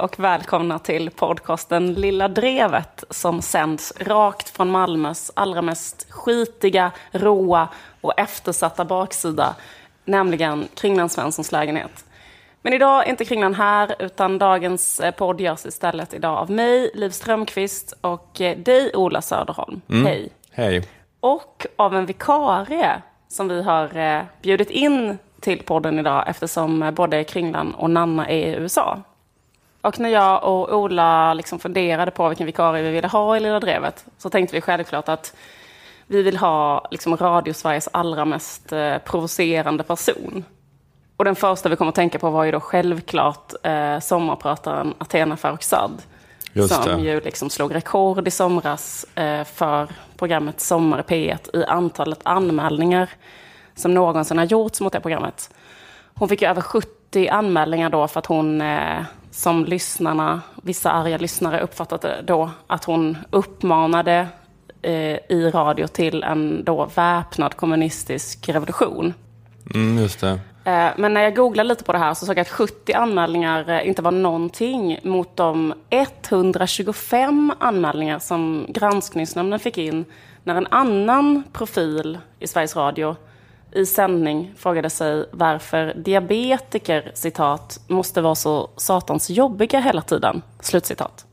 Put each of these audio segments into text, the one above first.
och välkomna till podcasten Lilla Drevet som sänds rakt från Malmös allra mest skitiga, råa och eftersatta baksida, nämligen Kringlan Svenssons lägenhet. Men idag är inte Kringlan här, utan dagens eh, podd görs istället idag av mig, Liv Strömqvist, och eh, dig, Ola Söderholm. Mm. Hej. Hej. Och av en vikarie som vi har eh, bjudit in till podden idag eftersom både Kringlan och Nanna är i USA. Och när jag och Ola liksom funderade på vilken vikarie vi ville ha i Lilla Drevet så tänkte vi självklart att vi vill ha liksom Radio-Sveriges allra mest eh, provocerande person. Och den första vi kom att tänka på var ju då självklart eh, sommarprataren Athena Farrokhzad. Som det. ju liksom slog rekord i somras eh, för programmet Sommar i P1 i antalet anmälningar som någonsin har gjorts mot det programmet. Hon fick ju över 70 anmälningar då för att hon, eh, som lyssnarna, vissa arga lyssnare uppfattade då, att hon uppmanade eh, i radio till en då väpnad kommunistisk revolution. Mm, just det. Eh, Men när jag googlade lite på det här så såg jag att 70 anmälningar eh, inte var någonting mot de 125 anmälningar som Granskningsnämnden fick in när en annan profil i Sveriges Radio i sändning frågade sig varför diabetiker, citat, måste vara så satans jobbiga hela tiden, slutcitat.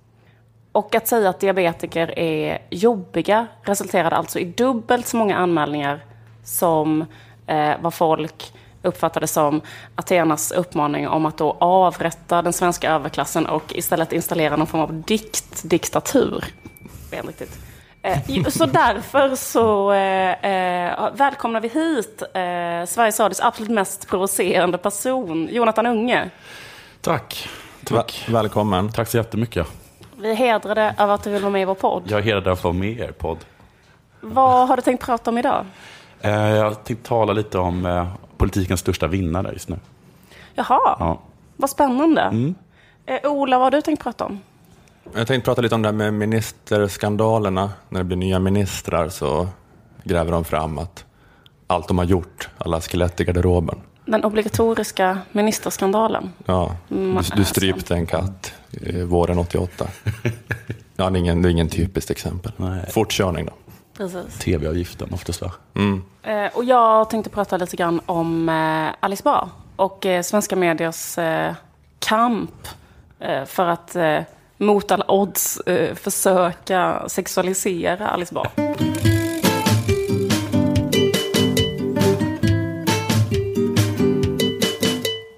Och att säga att diabetiker är jobbiga resulterade alltså i dubbelt så många anmälningar som eh, vad folk uppfattade som Athenas uppmaning om att då avrätta den svenska överklassen och istället installera någon form av diktdiktatur. Vet inte riktigt. Eh, så därför så eh, eh, välkomnar vi hit eh, Sveriges Radios absolut mest provocerande person, Jonathan Unge. Tack. Tack. välkommen. Tack så jättemycket. Vi är hedrade över att du vill vara med i vår podd. Jag är hedrad att få vara med i er podd. Vad har du tänkt prata om idag? Eh, Jag tänkte tala lite om eh, politikens största vinnare just nu. Jaha, Ja. vad spännande. Mm. Eh, Ola, vad har du tänkt prata om? Jag tänkte prata lite om det här med ministerskandalerna. När det blir nya ministrar så gräver de fram att allt de har gjort, alla skelett i garderoben. Den obligatoriska ministerskandalen. Ja, Mm, du, du strypte en katt våren 88. Ja, det är ingen, det är ingen typiskt exempel. Nej. Fortkörning då. Precis. Tv-avgiften oftast va? Eh, och jag tänkte prata lite grann om eh, Alice Bah och eh, svenska mediers eh, kamp eh, för att eh, mot alla odds eh, försöka sexualisera Alice Bah.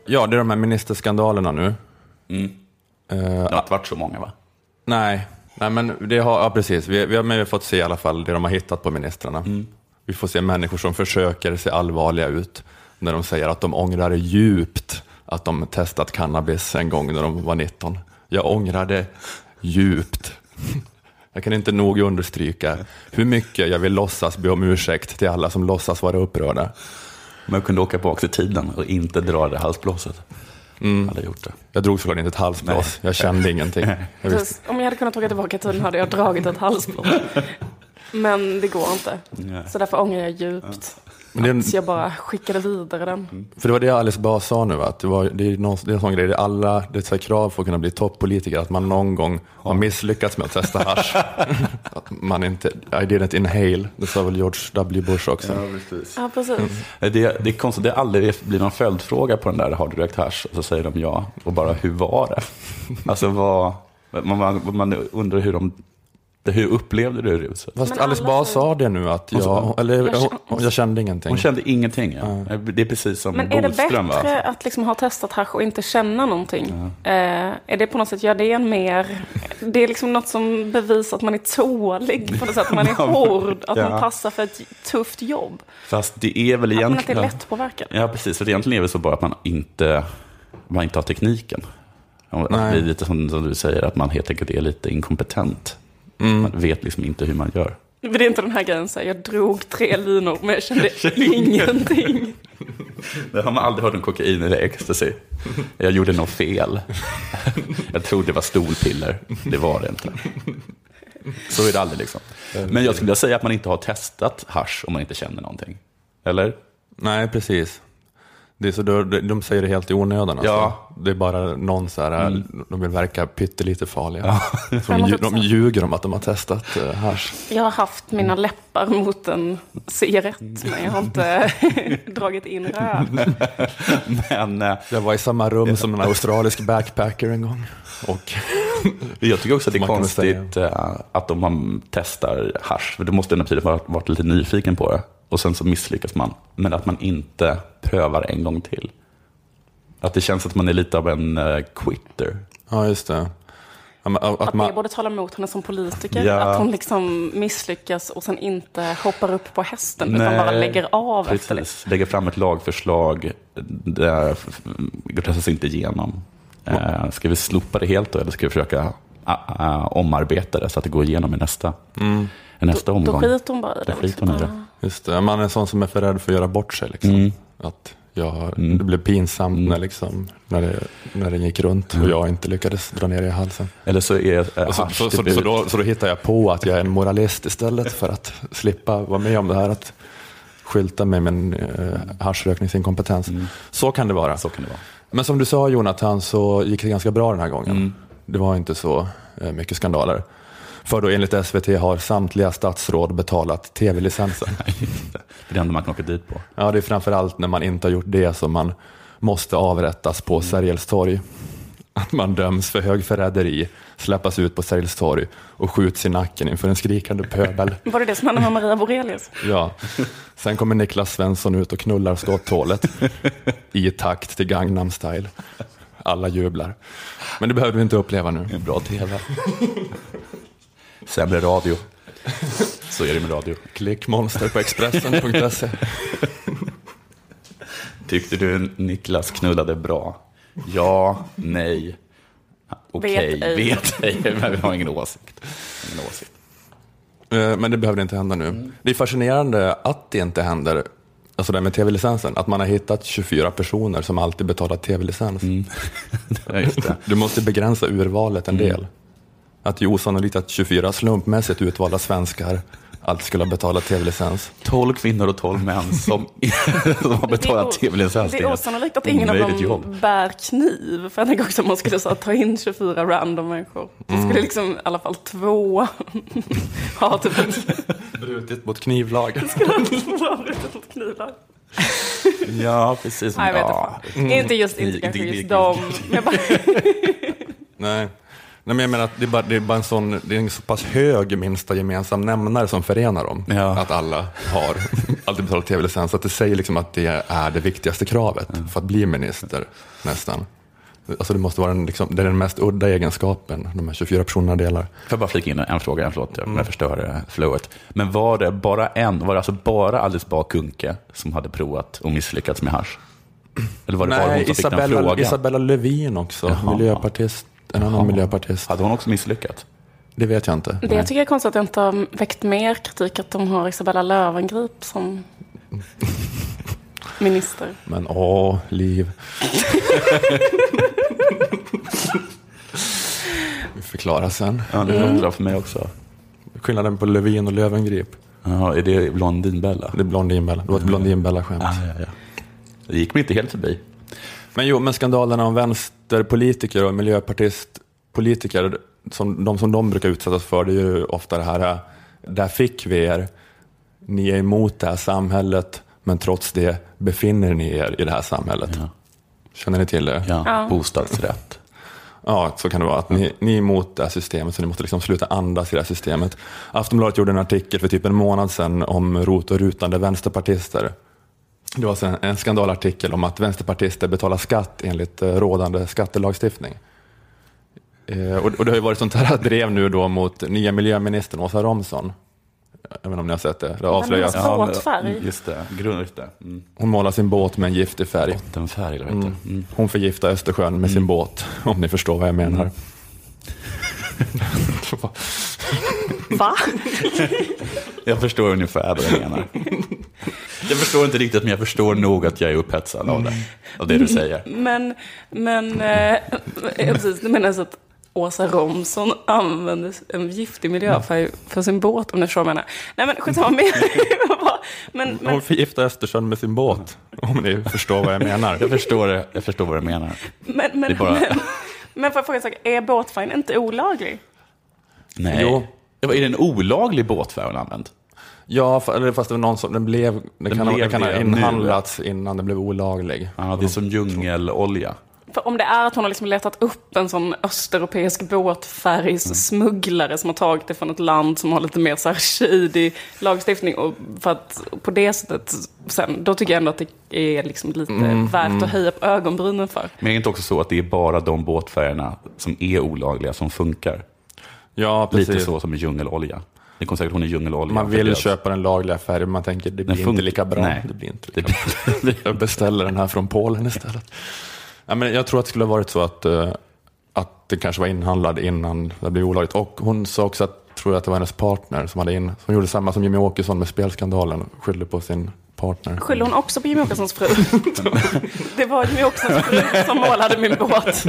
Ja, det är de här ministerskandalerna nu. Mm. Eh, Det har inte varit så många va? Nej, nej men det har, ja, precis. Vi, vi har men vi har fått se i alla fall det de har hittat på ministrarna. Vi får se människor som försöker se allvarliga ut när de säger att de ångrar djupt att de testat cannabis en gång när de var 19. Jag ångrar det djupt. Jag kan inte nog understryka hur mycket jag vill låtsas be om ursäkt till alla som låtsas vara upprörda. Men jag kunde åka tillbaka i tiden och inte dra det halsblåset. Hade jag gjort det. Jag drog såklart inte ett halsblås, jag kände ingenting. Jag visste, Precis. Om jag hade kunnat åka tillbaka i tiden hade jag dragit ett halsblås. Men det går inte. Nej. Så därför ångrar jag djupt Men det är en- att jag bara skickade vidare den. För det var det Alice Bah sa nu, att det, var, det, är någon, det är en sån grej, det är alla, det är så krav för att kunna bli toppolitiker, att man någon gång har misslyckats med att testa hasch. att man inte, I didn't inhale, det sa väl George W. Bush också. Ja, precis. Det, det är konstigt, det aldrig blir någon följdfråga på den där, har du rökt hasch? Och så säger de ja, och bara hur var det? Alltså vad, man, man, man undrar hur de, hur upplevde du det? Fast Men Alice Bah säger- sa det nu, att Hon jag, eller, Jag känner- hon, jag kände ingenting. Hon kände ingenting, ja. Det är precis som Men är det Bodström va? bättre att liksom ha testat hasch och inte känna någonting? Eh, är det på något sätt, gör det en mer... Det är liksom något som bevisar att man är tålig på något sätt. Man är hård, att Ja. man passar för ett tufft jobb. Fast det är väl Att man inte är egentligen... lättpåverkad. Ja, precis. För egentligen är det så bara att man inte, man inte har tekniken. Att Nej. det är lite som, som du säger, att man helt enkelt är lite inkompetent. Man vet liksom inte hur man gör. För det är inte den här grejen, så här, jag drog tre linor men jag kände ingenting. Det har man aldrig hört om kokain eller ecstasy. Jag gjorde något fel. Jag trodde det var stolpiller. Det var det inte. Så är det aldrig liksom. Men jag skulle vilja säga att man inte har testat hasch om man inte känner någonting. Eller? Nej, precis. Det är så, de, de säger det helt i onödan. Alltså. Ja. Det är bara någon så här, de vill verka pyttelite farliga. Ja, de, lju- de ljuger om att de har testat uh, hasch. Jag har haft mina läppar mot en cigarett, men jag har inte dragit in rök. Men eh, Jag var i samma rum som en australisk backpacker en gång. Och jag tycker också att det är konstigt eh, att de man testar hasch, för det måste under tiden varit, varit lite nyfiken på det. Och sen så misslyckas man, men att man inte prövar en gång till. Att det känns att man är lite av en eh, quitter. ja, just det. Att Att det man, borde tala emot henne som politiker. Ja. Att hon liksom misslyckas och sen inte hoppar upp på hästen utan bara lägger av efter det. Precis, lägger fram ett lagförslag, det röstas inte igenom. Eh, ska vi slopa det helt då, eller ska vi försöka ah, ah, omarbeta det så att det går igenom i nästa, i nästa Då omgång? skiter hon bara i Då det. skiter hon i det. Just det, man är en sån som är för rädd för att göra bort sig. Liksom. Mm. Att jag, Det blev pinsamt när, liksom, när, det, när det gick runt och jag inte lyckades dra ner det i halsen. Eller så är Och så, så, så, så, då, så då hittar jag på att jag är en moralist istället för att slippa vara med om det här. Att skylta med min eh, haschrökningsinkompetens. Så kan det vara. Mm. Så kan det vara. Men som du sa Jonathan så gick det ganska bra den här gången. Mm. Det var inte så eh, mycket skandaler. För då enligt SVT har samtliga statsråd betalat tv-licensen. Det är det enda man kan åka dit på. Ja, det är framförallt när man inte har gjort det som man måste avrättas på Sergels torg. Att man döms för högförräderi, släppas ut på Sergels torg och skjuts i nacken inför en skrikande pöbel. Var det det som hände med Maria Borelius? Ja. Sen kommer Niklas Svensson ut och knullar skotthålet i takt till Gangnam style. Alla jublar. Men det behöver vi inte uppleva nu. Är bra tv. Sämre radio. Så är det med radio. Klickmonster på Expressen.se. Tyckte du Niklas knullade bra? Ja, nej. Okej, Vet ej. vet ej. Men vi har ingen åsikt. Ingen åsikt. Eh, Men det behöver inte hända nu. Det är fascinerande att det inte händer, alltså det med tv-licensen, att man har hittat 24 personer som alltid betalar tv-licens. Ja, just det. Du måste begränsa urvalet en del. Att det är osannolikt att 24 slumpmässigt utvalda svenskar alltid skulle ha betalat tv-licens. 12 kvinnor och 12 män som, som har betalat tv-licens. Det är osannolikt att ingen av dem jobb. bär kniv. För jag tänker också att man skulle så, ta in 24 random människor. Då Mm. skulle liksom i alla fall två ha typ ett Brutit mot knivlagen. brutet knivlag. Ja, precis. Nej, jag vet ja. inte. Inte just, inte Mm. just dem. Bara, Nej. Nej, men jag menar att det är, bara, det är bara en sån, det är en så pass hög minsta gemensam nämnare som förenar dem. Ja. Att alla har alltid betalat tv-licens. Att det säger liksom att det är det viktigaste kravet för att bli minister nästan. Alltså det måste vara den, liksom, det är den mest udda egenskapen de här 24 personerna delar. Får jag bara flika in en fråga, förlåt jag förstör eh, flowet. Men var det bara en, var det alltså bara Alice Bah Kuhnke som hade provat och misslyckats med hasch? Eller var det bara hon Nej, som fick den Isabella, frågan? Isabella Lövin också, Jaha. miljöpartist. En annan miljöpartist. Hade hon också misslyckats? Det vet jag inte. det jag tycker är konstigt att det inte har väckt mer kritik att de har Isabella Löwengrip som minister. Men åh, liv. Vi förklarar sen. Ja, det undrar för mig också. Skillnaden på Lövin och Lövengrip. Ja, är det Blondinbella? Det är Blondinbella. Det var ett Blondinbella-skämt. Ja, ja, ja. Det gick mig inte helt förbi. Men jo, men skandalerna om vänsterpolitiker och miljöpartistpolitiker, som, de som de brukar utsättas för, det är ju ofta det här, äh, där fick vi er, ni är emot det här samhället, men trots det befinner ni er i det här samhället. Ja. Känner ni till det? Ja, Ja. bostadsrätt. Ja, så kan det vara. Att ni, ni är emot det här systemet, så ni måste liksom sluta andas i det här systemet. Aftonbladet gjorde en artikel för typ en månad sedan om rot och rutande vänsterpartister. Det var alltså en, skandalartikel om att vänsterpartister betalar skatt enligt eh, rådande skattelagstiftning. Eh, och, det har ju varit sånt här drev nu då mot nya miljöministern Åsa Romson. Jag vet inte om ni har sett det. Det har avslöjats. Ja. Båtfärg. men- Just det, grund, just det. Mm. Hon målar sin båt med en giftig färg. Bottenfärg, eller det? Mm. Hon förgiftar Östersjön med sin båt, om ni förstår vad jag menar. Va? Jag förstår ungefär vad du menar. Jag förstår inte riktigt, men jag förstår nog att jag är upphetsad av det. Av det du säger. Men, men, eh, precis, du menar alltså att Åsa Romson använde en giftig miljöfärg för sin båt, om ni förstår vad jag menar. Nej men skitsamma, men, men, men, Hon förgiftar Östersjön med sin båt, om ni förstår vad jag menar. Jag förstår det. Jag förstår vad du menar. men, men, Det är bara- men, men får jag fråga en sak, är båtfärgen inte olaglig? Nej. Jo. Är det en olaglig båtfärg hon använt? Ja, eller fast det var någon som, den blev, den Den kan, blev den kan ha inhandlats innan den blev olaglig. Ja, det är som djungelolja. För om det är att hon har liksom letat upp en sån östeuropeisk båtfärgssmugglare som har tagit det från ett land som har lite mer så här shady lagstiftning och för att på det sättet, sen, då tycker jag ändå att det är liksom lite Mm, värt att höja på ögonbrynen för. Men är det inte också så att det är bara de båtfärgerna som är olagliga som funkar? Ja, Lite precis. så som med djungelolja. Det kommer säkert hon är djungelolja. Man vill köpa den lagliga färgen, man tänker det Den blir inte lika bra. Nej. Det blir inte lika bra. Jag beställer den här från Polen istället. Ja, men jag tror att det skulle ha varit så att, eh, att det kanske var inhandlad innan det blev olagligt. Och hon sa också att, tror jag att det var hennes partner som hade in, som gjorde samma som Jimmy Åkesson med spelskandalen, skyllde på sin partner. Skyller hon också på Jimmie Åkessons fru? det var Jimmie Åkessons fru som målade min båt.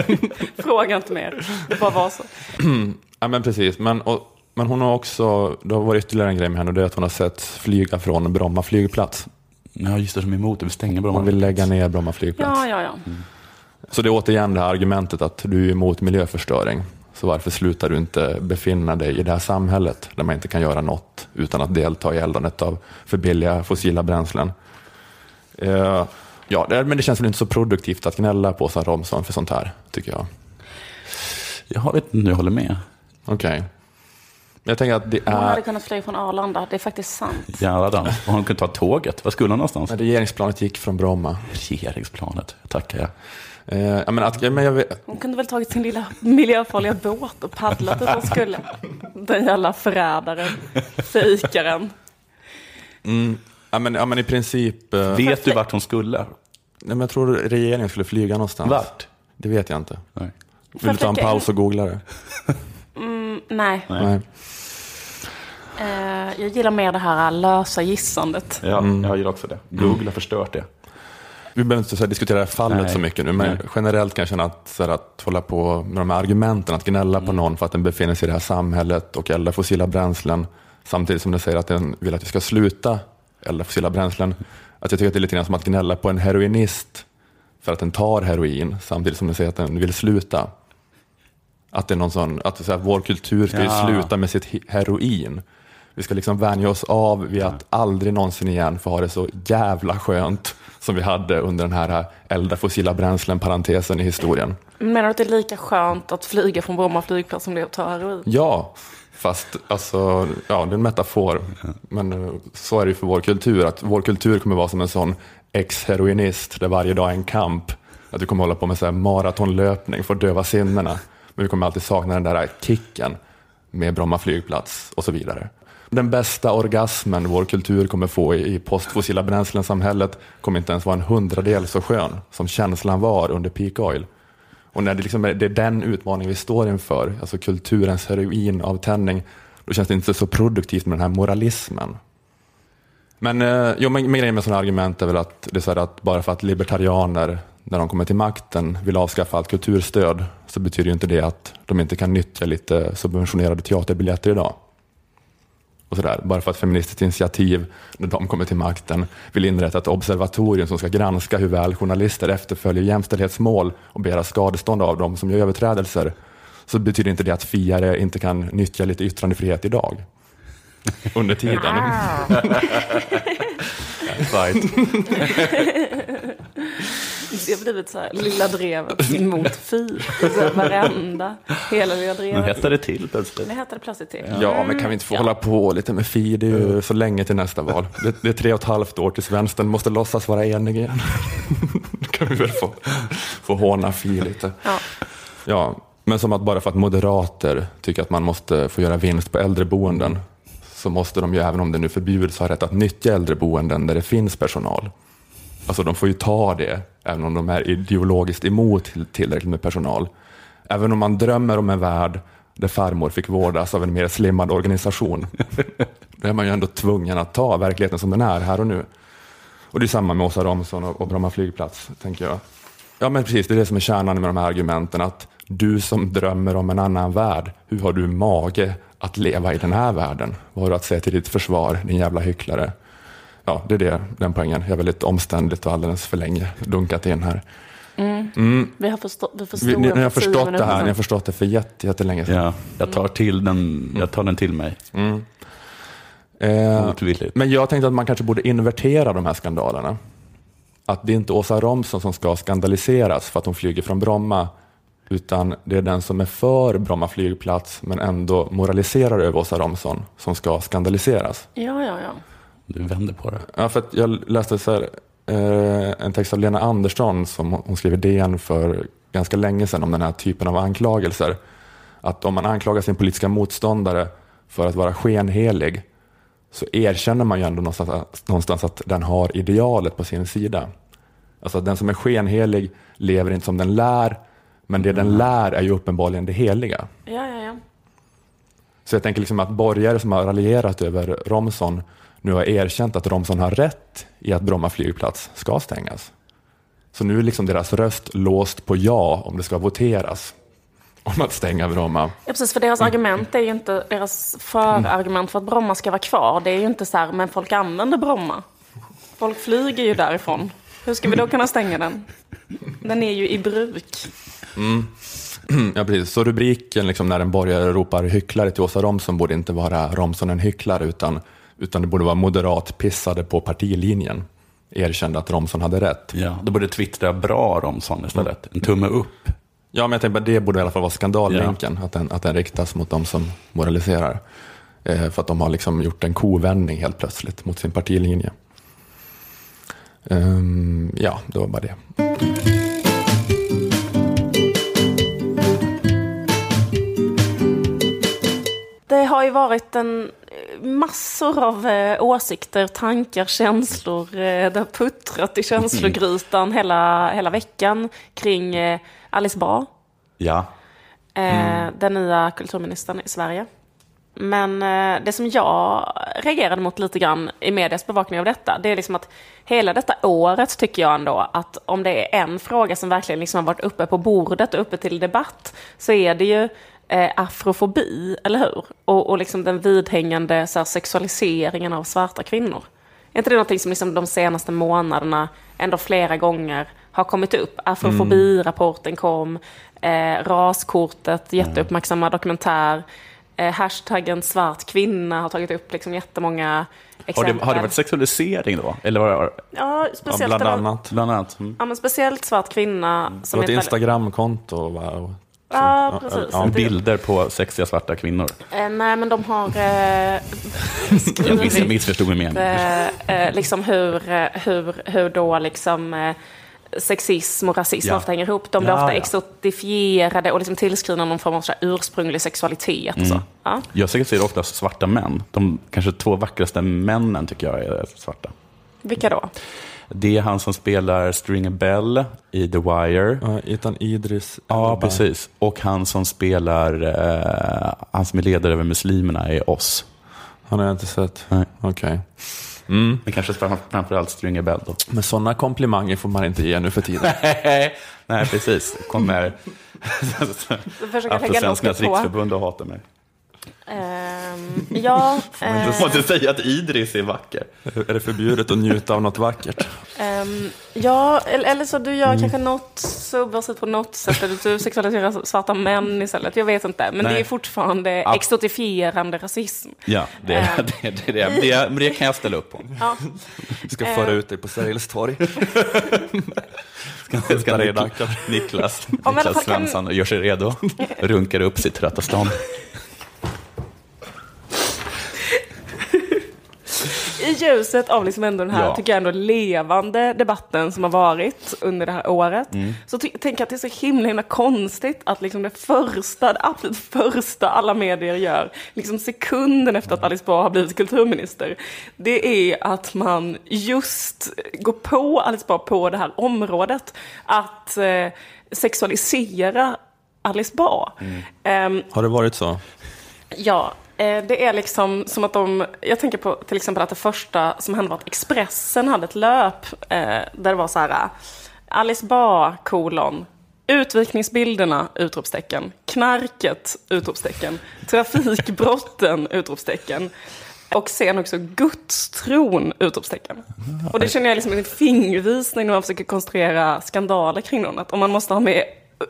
Fråga inte mer. Det bara var så. Ja, men precis. Men, och, men hon har också, det har varit ytterligare en grej med henne och det är att hon har sett flyga från Bromma flygplats. Ja, just det, som är emot det. Vi stänger Bromma. Hon vill lägga ner Bromma flygplats. Ja, ja, ja. Så det är återigen det här argumentet att du är emot miljöförstöring. Så varför slutar du inte befinna dig i det här samhället där man inte kan göra något utan att delta i eldandet av för billiga fossila bränslen? Eh, ja, det, men det känns väl inte så produktivt att gnälla på Åsa Romson för sånt här, tycker jag. Jag vet inte, jag håller med. Okej. Jag tänker att det Hon hade är... kunnat flyga från Arlanda. Det är faktiskt sant. Jävlar den. Och hon kunde ta tåget. Var skulle hon någonstans? regeringsplanet gick från Bromma. Regeringsplanet. Tackar jag. Eh, men att, men jag vet, Hon kunde väl tagit sin lilla miljöfarliga båt och paddlat dit hon skulle. Den jävla förrädaren. Fejkaren. ja, men, ja, men i princip... Eh, Vet du vart hon skulle? nej, men jag tror regeringen skulle flyga någonstans. Vart? Det vet jag inte. Nej. Vill du ta en paus och googla det? Nej, Nej. eh, jag gillar mer det här lösa gissandet. Ja, jag gillar också det. Google har förstört det. Vi behöver inte så här, diskutera det här fallet Nej. så mycket nu, men Nej. generellt kan jag känna att, så här, att hålla på med de här argumenten, att gnälla på någon för att den befinner sig i det här samhället och eldar fossila bränslen, samtidigt som den säger att den vill att vi ska sluta elda fossila bränslen. Att jag tycker att det är lite grann som att gnälla på en heroinist för att den tar heroin, samtidigt som den säger att den vill sluta. Att det är någon sån, att så här, vår kultur ska Ja. ju sluta med sitt he- heroin. Vi ska liksom vänja oss av vid att aldrig någonsin igen få ha det så jävla skönt som vi hade under den här elda fossila bränslen-parentesen i historien. Menar du att det är lika skönt att flyga från Bromma flygplats som det är att ta heroin? Ja, fast alltså, ja, det är en metafor. Men eh, så är det ju för vår kultur, att vår kultur kommer vara som en sån ex-heroinist där varje dag är en kamp. Att vi kommer hålla på med så här maratonlöpning för att döva sinnena. Men vi kommer alltid sakna den där kicken med Bromma flygplats och så vidare. Den bästa orgasmen vår kultur kommer få i postfossila bränslen-samhället kommer inte ens vara en hundradel så skön som känslan var under peak oil. Och när det, liksom är, det är den utmaning vi står inför, alltså kulturens heroinavtändning, då känns det inte så produktivt med den här moralismen. Men, eh, jo, men, men grejen med sådana argument är väl att det är så här att bara för att libertarianer, när de kommer till makten, vill avskaffa allt kulturstöd, så betyder ju inte det att de inte kan nyttja lite subventionerade teaterbiljetter idag. Och sådär. Bara för att Feministiskt initiativ, när de kommer till makten, vill inrätta ett observatorium som ska granska hur väl journalister efterföljer jämställdhetsmål och begära skadestånd av dem som gör överträdelser, så betyder inte det att fiare inte kan nyttja lite yttrandefrihet idag. Under tiden. Right. Det har blivit så här, lilla drevet mot fi. Varenda, hela lilla Nu drevet. hettar det till plötsligt. Det hette det plötsligt till. Ja, men kan vi inte få Ja. hålla på lite med Fi? Det är ju så länge till nästa val. Det, det är tre och ett halvt år tills vänstern måste låtsas vara enig igen. Då kan vi väl få, få håna Fi lite. Ja. Ja, men som att bara för att moderater tycker att man måste få göra vinst på äldreboenden så måste de ju, även om det nu förbjuds, ha rätt att nyttja äldreboenden där det finns personal. Alltså de får ju ta det, även om de är ideologiskt emot tillräckligt med personal. Även om man drömmer om en värld där farmor fick vårdas av en mer slimmad organisation, då är man ju ändå tvungen att ta verkligheten som den är här och nu. Och det är samma med Åsa Romson och Bromma flygplats, tänker jag. Ja, men precis, det är det som är kärnan med de här argumenten, att du som drömmer om en annan värld, hur har du mage att leva i den här världen? Vad har du att säga till ditt försvar, din jävla hycklare? ja, det är det, den poängen. Jag är väldigt omständligt och alldeles för länge dunkat in här. Vi har förstått, vi Vi, ni, ni har förstått det här, ni har förstått det för jätte, jättelänge sedan. Ja, jag tar, till den, jag tar den till mig. Eh, Motvilligt. men jag tänkte att man kanske borde invertera de här skandalerna. Att det är inte Åsa Romson som ska skandaliseras för att hon flyger från Bromma, utan det är den som är för Bromma flygplats men ändå moraliserar över Åsa Romson som ska skandaliseras. Ja, ja, ja. Du vänder på det. Ja, för att jag läste så här, eh, en text av Lena Andersson som hon skrev i DN för ganska länge sedan om den här typen av anklagelser. Att om man anklagar sin politiska motståndare för att vara skenhelig så erkänner man ju ändå någonstans, någonstans att den har idealet på sin sida. Alltså att den som är skenhelig lever inte som den lär, men det den lär är ju uppenbarligen det heliga. ja, ja, ja. Så jag tänker liksom att borgare som har raljerat över Romson nu har erkänt att Romson har rätt i att Bromma flygplats ska stängas. Så nu är liksom deras röst låst på ja om det ska voteras om att stänga Bromma. Ja, precis, för deras argument är ju inte, deras förargument för att Bromma ska vara kvar, det är ju inte så här, men folk använder Bromma. Folk flyger ju därifrån. Hur ska vi då kunna stänga den? Den är ju i bruk. Ja, precis. Så rubriken liksom, när en borgare ropar hycklare till Åsa Romson borde inte vara Romson en hycklare utan, utan det borde vara moderat pissade på partilinjen. Erkände att Romson hade rätt. Ja, då borde twittra bra Romson istället. En tumme upp. Ja, men jag tänker att det borde i alla fall vara skandallänken, att, den, att den riktas mot de som moraliserar. Eh, för att de har liksom gjort en kovändning helt plötsligt mot sin partilinje. Ehm, ja, det var bara det. Det har ju varit en massor av eh, åsikter, tankar, känslor. Eh, det har puttrat i känslogrytan hela, hela veckan kring eh, Alice Bah, Ja, eh, den nya kulturministern i Sverige. Men eh, det som jag reagerade mot lite grann i medias bevakning av detta, det är liksom att hela detta året tycker jag ändå att om det är en fråga som verkligen liksom har varit uppe på bordet och uppe till debatt, så är det ju eh, afrofobi, eller hur? Och, och liksom den vidhängande så här, sexualiseringen av svarta kvinnor. Är inte det någonting som liksom de senaste månaderna ändå flera gånger har kommit upp? Afrofobirapporten kom, eh, raskortet, jätteuppmärksamma dokumentär. Eh, hashtaggen svart kvinna har tagit upp liksom jättemånga har exempel. det, har det varit sexualisering då? Eller var det, Ja, Ja, speciellt, bland det annat. bland annat? Mm. Ja, men speciellt svart kvinna. Det Som var ett Instagramkonto. va? Och- Ja, precis. ja, Det- Bilder på sexiga svarta kvinnor. Eh, nej, men de har eh, Jag skrivit missförstod min mening. eh, eh, liksom hur, eh, hur, hur då liksom eh, sexism och rasism Ja. ofta hänger ihop. De blir Ja, ofta ja. exotifierade och liksom tillskrivna någon form av så här ursprunglig sexualitet. och Mm. Så. Ja. Jag ser oftast svarta män. De kanske två vackraste männen tycker jag är svarta. Vilka då? Det är han som spelar Stringer Bell i The Wire. Ja, Ethan Idris. Ja, precis. Och han som spelar, eh, han som är ledare över muslimerna är oss. Han har jag inte sett. Nej. Okej. Men kanske fram- framförallt Stringer Bell då. Men sådana komplimanger får man inte ge nu för tiden. Nej, precis. Det kommer Afrosvenskarnas riksförbund och hata mig. Ehm, ja, eh, Du får inte säga att Idris är vacker. Är det förbjudet att njuta av något vackert? ehm, ja, eller, eller så du gör Mm. kanske något subversivt på något sätt, eller du sexualiserar svarta män istället. Jag vet inte, men Nej. det är fortfarande Ja. exotifierande rasism. Ja, det, Ehm. det, det, det, det, men det kan jag ställa upp på. Ja. Ska föra ut dig på Sergels torg. Ska. Niklas, Niklas kan- Svensson gör sig redo. Runkar upp sitt trötta stånd. I ljuset av liksom ändå den här, Ja. tycker jag ändå levande debatten som har varit under det här året. Mm. Så tänker jag att det är så himla, himla konstigt att liksom det första, det absolut första alla medier gör, liksom sekunden efter att Alice Bah har blivit kulturminister, det är att man just går på Alice Bah på det här området. Att eh, sexualisera Alice Bah. Mm. Ehm, Har det varit så? Ja, Eh, det är liksom som att de... Jag tänker på till exempel att det första som hände var att Expressen hade ett löp eh, där det var så här... Alice Bah, kolon. Utvikningsbilderna, utropstecken. Knarket, utropstecken. Trafikbrotten, utropstecken. Och sen också gudstron! Utropstecken. Och det känner jag liksom en fingervisning när man försöker konstruera skandaler kring någon. Att om man måste ha med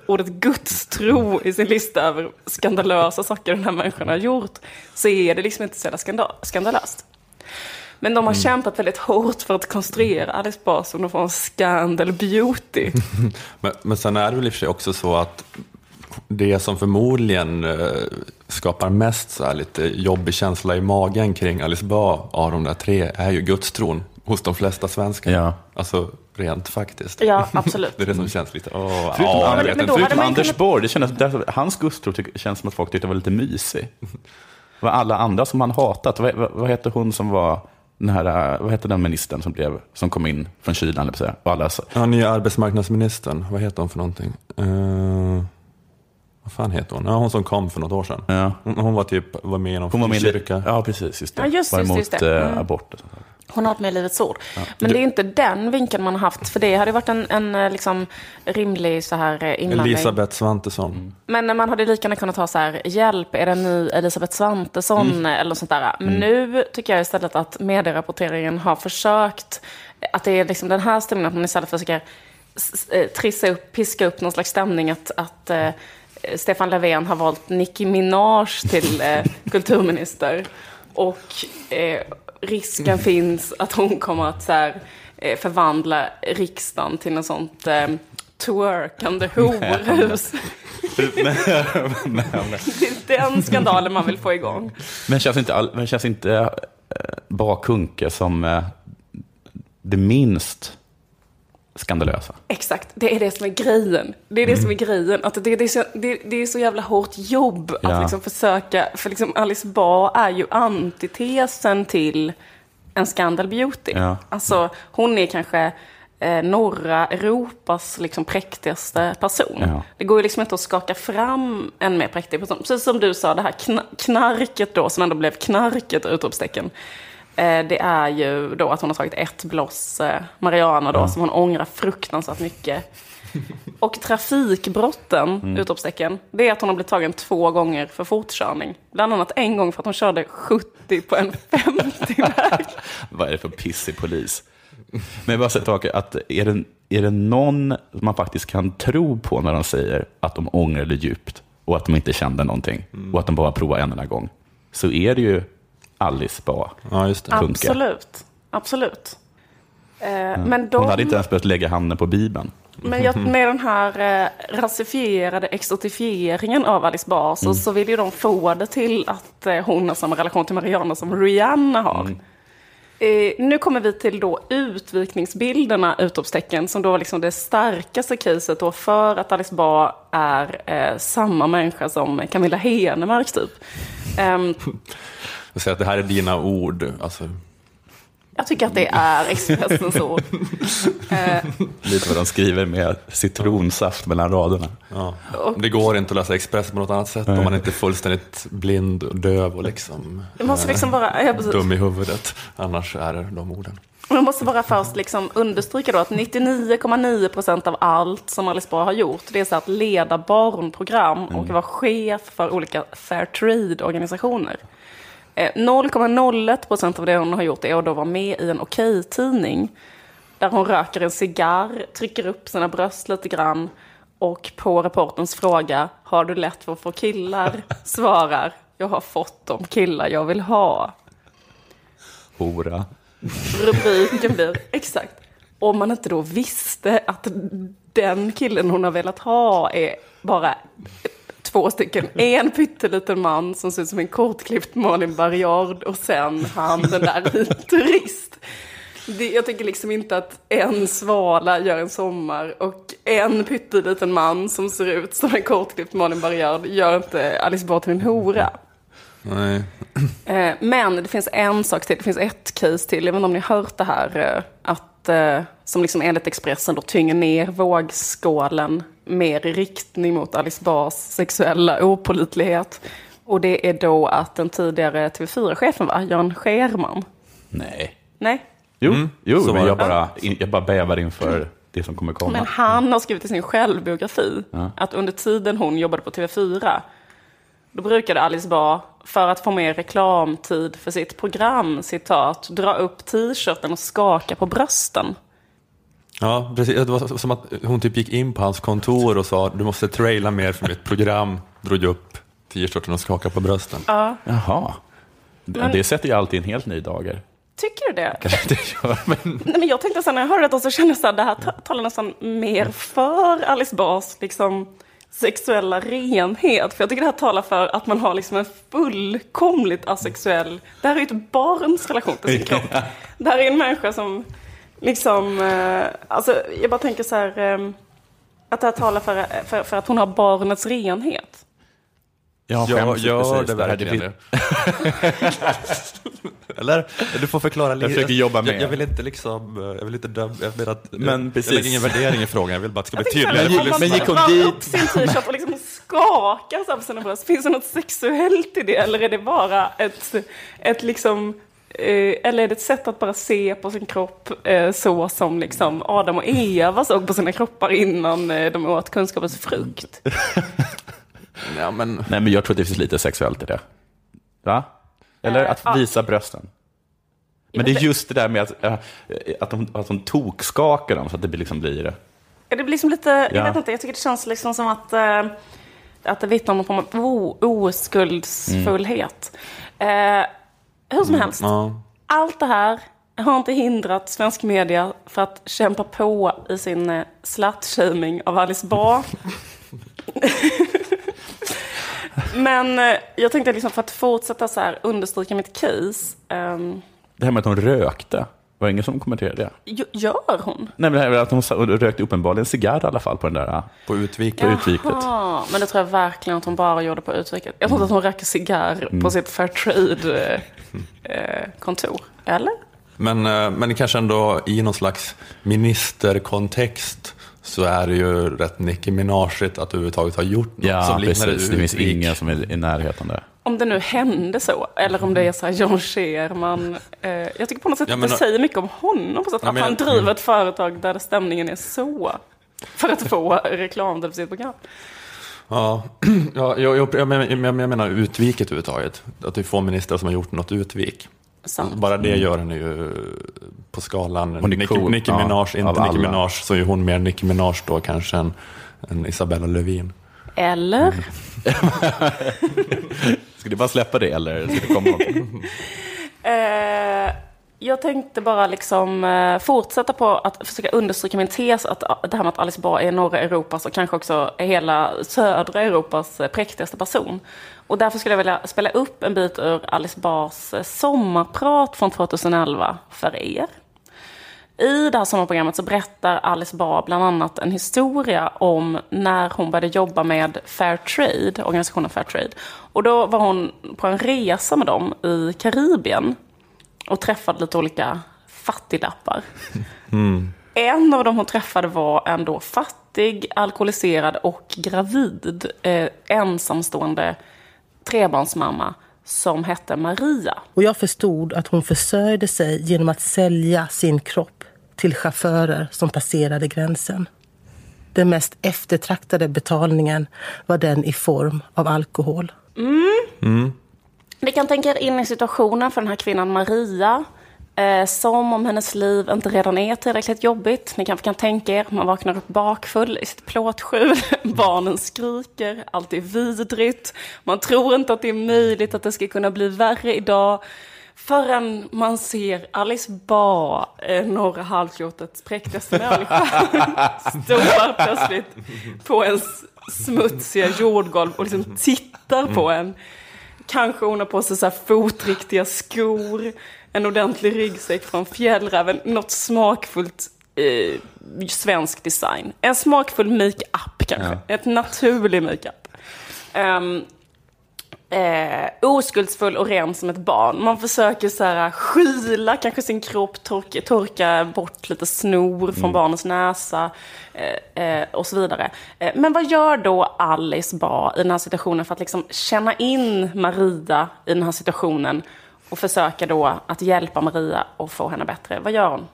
ordet gudstro i sin lista över skandalösa saker den här människan har gjort, så är det liksom inte så jävla skandal skandalöst. Men de har kämpat väldigt hårt för att konstruera Alice Bah som någon form av scandal beauty. Men, men sen är det väl i och för sig också så att det som förmodligen eh, skapar mest så här lite jobbig känsla i magen kring Alice Bah av de där tre är ju gudstron hos de flesta svenskar. Ja. Alltså rent faktiskt. Ja, absolut. Det är det som känns lite, åh, Förutom, ja, jag men- men förutom Anders kunnat- Borg, det kändes, där, hans tyck- känns som att folk tyckte var lite mysig. Vad alla andra som han hatat, vad, vad, vad hette hon som var den här, vad hette den ministern som, blev, som kom in från kylan, och alla, Ja, nya arbetsmarknadsministern, vad heter hon för någonting? Eh, vad fan heter hon? Ja, hon som kom för något år sedan. Ja. Hon, hon var typ, var med i någon hon var med i- kyrka. Ja, precis. Just det. Ja, just- var just- emot just det. eh, Mm. abort. och sånt. Hon har varit med i Livets Ord. Men det är inte den vinkeln man har haft, för det hade ju varit en, en eh, liksom, rimlig så här eh, inblandning. Elisabeth Svantesson. Men man hade lika gärna kunnat ta så här, hjälp, är det en ny Elisabeth Svantesson eller något sånt där. Men nu tycker jag istället att medierapporteringen har försökt, att det är liksom den här stämningen, att man istället försöker eh, trissa upp, piska upp någon slags stämning att, att eh, Stefan Löfven har valt Nicki Minaj till eh, kulturminister. Och eh, risken finns att hon kommer att så här, eh, förvandla riksdagen till något sånt eh, twerkande horhus. Det är den skandalen man vill få igång. Men känns inte, all, men känns inte eh, Bakunke som eh, det minst skandalösa? Exakt, det är det som är grejen. Det är det Mm. som är grejen. Att det, det, är så, det, det är så jävla hårt jobb att Ja. liksom försöka, för liksom Alice Bah är ju antitesen till en scandal beauty. Ja. Alltså, hon är kanske eh, norra Europas liksom präktigaste person. Ja. Det går ju liksom inte att skaka fram en mer präktig person. Precis som du sa, det här kna- knarket då, som ändå blev knarket, utropstecken. Eh, det är ju då att hon har tagit ett bloss eh, marijuana då, som hon ångrar fruktansvärt mycket. Och trafikbrotten, utropstecken, det är att hon har blivit tagen två gånger för fortkörning. Bland annat en gång för att hon körde 70 på en 50-väg. Vad är det för pissig polis? Men jag bara säger tillbaka, att är det, är det någon man faktiskt kan tro på när de säger att de ångrar det djupt och att de inte kände någonting och att de bara provar en enda gång, så är det ju Alice Bah. Ja, just det. Funkar. Absolut. Absolut. Eh, men de... Hon hade inte ens behövt lägga handen på Bibeln. Men jag, med den här eh, rasifierade exotifieringen av Alice Bah så, så vill ju de få det till att eh, hon har samma relation till Mariana som Rihanna har. Eh, nu kommer vi till då utvikningsbilderna, utropstecken, som då var liksom det starkaste caset då för att Alice Bah är eh, samma människa som Camilla Henemark typ. Ehm, Jag säger att det här är dina ord. Alltså, jag tycker att det är Expressens ord. Eh, Lite vad de skriver med citronsaft mellan raderna. ja. Det går inte att läsa Expressen på något annat sätt om man inte är fullständigt blind och döv och liksom, det måste liksom bara... Ja, dum i huvudet. Annars är det de orden. Man måste bara först liksom understryka då att 99,9 procent av allt som Alice Bah har gjort, det är så att leda barnprogram och vara chef för olika fair trade-organisationer. Eh, 0,01 procent av det hon har gjort är att då vara med i en okej-tidning. Där hon röker en cigarr, trycker upp sina bröst lite grann och på reporterns fråga, har du lätt för att få killar? Svarar, jag har fått de killar jag vill ha. Hora. Rubriken blir exakt. Om man inte då visste att den killen hon har velat ha är bara två stycken. En pytteliten man som ser ut som en kortklippt Malin Barriard och sen han den där turist. Det, jag tycker liksom inte att en svala gör en sommar och en pytteliten man som ser ut som en kortklippt Malin Barriard gör inte Alice Bah till en hora. Nej. Eh, Men det finns en sak till, det finns ett case till, jag vet inte om ni har hört det här, eh, att, eh, som liksom enligt Expressen då tynger ner vågskålen mer i riktning mot Alice Bahs sexuella opålitlighet. Och det är då att den tidigare TV4-chefen, va, Jan Scherman, Nej. nej, Jo, jo så men jag bara, jag bara bävar inför det som kommer komma. men han har skrivit i sin självbiografi att under tiden hon jobbade på TV4 Då brukade Alice Bah, för att få mer reklamtid för sitt program, citat, dra upp t-shirten och skaka på brösten. Ja, precis. Det var som att hon typ gick in på hans kontor och sa du måste traila mer för mitt program. Drog upp t-shirten och skakade på brösten. Jaha. Det, Men- det sätter ju alltid en helt ny dager. Tycker du det? Det gör, men... Nej, men jag tänkte så här, när jag hörde det så kände jag så här, det här ta- talar nästan mer för Alice Bahs liksom, sexuella renhet. För jag tycker det här talar för att man har liksom en fullkomligt asexuell... Det här är ju ett barns relation till sin kropp. Det här är en människa som liksom... Eh, alltså, jag bara tänker så här... Eh, att det här talar för, för, för att hon har barnets renhet. Jag Ja, skäms gör precis. det här- verkligen det? Eller? Du får förklara lite. Jag försöker jobba Jag, med. jag vill inte liksom, eh, jag vill inte döma, jag vill att, Men jag, precis. jag lägger ingen värdering i frågan, jag vill bara att det ska bli Jag tydligare men om man gick hon dit? upp sin t-shirt och liksom skakar så på sina bröst. Finns det något sexuellt i det? Eller är det bara ett, ett liksom... Eh, eller är det ett sätt att bara se på sin kropp eh, så som liksom Adam och Eva såg på sina kroppar innan eh, de åt kunskapens frukt? Ja, men, Nej, men jag tror att det finns lite sexuellt i det. Va? Eller att visa brösten. Men det är just det där med att, äh, att, de, att de tokskakar dem så att det blir liksom blir det. Blir liksom lite, jag Ja. vet inte, jag tycker det känns liksom som att, att det vittnar om någon form av o- oskuldsfullhet. Eh, hur som helst, ja. allt det här har inte hindrat svensk media för att kämpa på i sin eh, slutshaming av Alice Bah. Men eh, jag tänkte liksom för att fortsätta så här understryka mitt case. ehm, Det här med att hon rökte, var det ingen som kommenterade det? gör hon? Nej, men det här med att hon rökte uppenbarligen en cigarr i alla fall på den där. På utvik. På utviket. Men det tror jag verkligen att hon bara gjorde på utviket. Jag tror inte att hon röker cigarr på sitt Fairtrade-kontor. Eller? Men, eh, men kanske ändå i någon slags ministerkontext så är det ju rätt Nicki Minajigt att överhuvudtaget ha gjort något Ja, som liknar precis. Det finns ingen som är i närheten där. Om det nu hände så, eller om det är så här John Scherman. Eh, jag tycker på något sätt Ja, att men- det säger mycket om honom. På sätt, Ja, att men- han driver ett företag där stämningen är så. För att få reklam till sitt program. Ja, ja jag, jag, jag, men- jag, jag menar utviket överhuvudtaget. Att det är få ministrar som har gjort något utvik. Sant. Bara det gör henne ju på skalan. Hon är Nicki, cool. Nicki Ja, Minaj, av inte Nicki. Minaj, så är hon mer Nicki Minaj då kanske än, än Isabella Lövin. Eller? Ska du bara släppa det eller ska det komma något? Eh, jag tänkte bara liksom eh, fortsätta på att försöka understryka min tes att ah, det här med att Alice Bah är norra Europas och kanske också hela södra Europas eh, präktigaste person. Och därför skulle jag vilja spela upp en bit ur Alice Bahs eh, sommarprat från 2011 för er. I det här sommarprogrammet så berättar Alice Bah bland annat en historia om när hon började jobba med Fairtrade, organisationen Fairtrade. Och då var hon på en resa med dem i Karibien och träffade lite olika fattiglappar. En av dem hon träffade var en då fattig, alkoholiserad och gravid eh, ensamstående trebarnsmamma som hette Maria. Och jag förstod att hon försörjde sig genom att sälja sin kropp till chaufförer som passerade gränsen. Den mest eftertraktade betalningen var den i form av alkohol. Ni kan tänka er in i situationen för den här kvinnan Maria. Eh, som om hennes liv inte redan är tillräckligt jobbigt. Ni kanske kan tänka er, man vaknar upp bakfull i sitt plåtskjul. Barnen skriker, allt är vidrigt. Man tror inte att det är möjligt att det ska kunna bli värre idag. Förrän man ser Alice Bah, eh, norra halvklotets präktigaste människa, står plötsligt på ens smutsiga jordgolv och liksom tittar på en. Kanske hon har på sig så fotriktiga skor, en ordentlig ryggsäck från Fjällräven, något smakfullt eh, svensk design. En smakfull makeup kanske, ett naturlig makeup. Um, eh, oskuldsfull och ren som ett barn. Man försöker så här skyla kanske sin kropp, torka, torka bort lite snor från barnens näsa eh, eh, och så vidare. Eh, men vad gör då Alice Bah i den här situationen för att liksom känna in Maria i den här situationen och försöka då att hjälpa Maria och få henne bättre? Vad gör hon?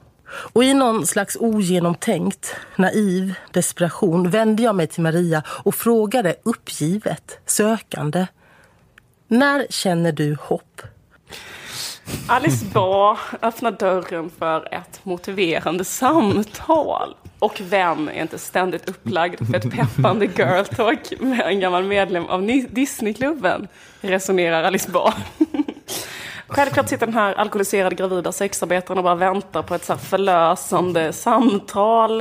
Och i någon slags ogenomtänkt, naiv desperation vände jag mig till Maria och frågade uppgivet, sökande. När känner du hopp? Alice Bah öppnar dörren för ett motiverande samtal. Och vem är inte ständigt upplagd för ett peppande girl talk med en gammal medlem av Disneyklubben? Resonerar Alice Bah. Självklart sitter den här alkoholiserade gravida sexarbetaren och bara väntar på ett så här förlösande samtal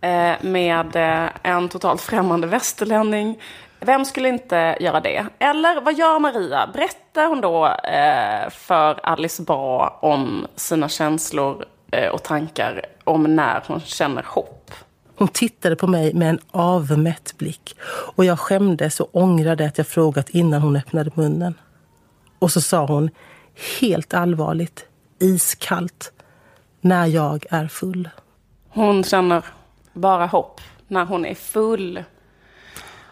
eh, med eh, en totalt främmande västerlänning. Vem skulle inte göra det? Eller vad gör Maria? Berättar hon då eh, för Alice Ba om sina känslor eh, och tankar om när hon känner hopp? Hon tittade på mig med en avmätt blick och jag skämdes och ångrade att jag frågat innan hon öppnade munnen. Och så sa hon helt allvarligt, iskallt, när jag är full. Hon känner bara hopp när hon är full.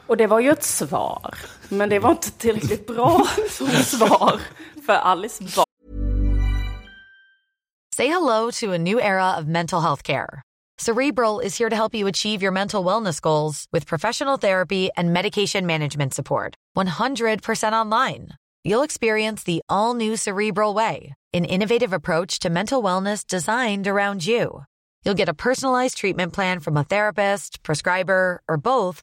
Och det var ju ett svar. Men det var inte tillräckligt bra som svar för Alice Bah. Say hello to a new era of mental health care. Cerebral is here to help you achieve your mental wellness goals with professional therapy and medication management support. 100% online. You'll experience the all new Cerebral Way, an innovative approach to mental wellness designed around you. You'll get a personalized treatment plan from a therapist, prescriber, or both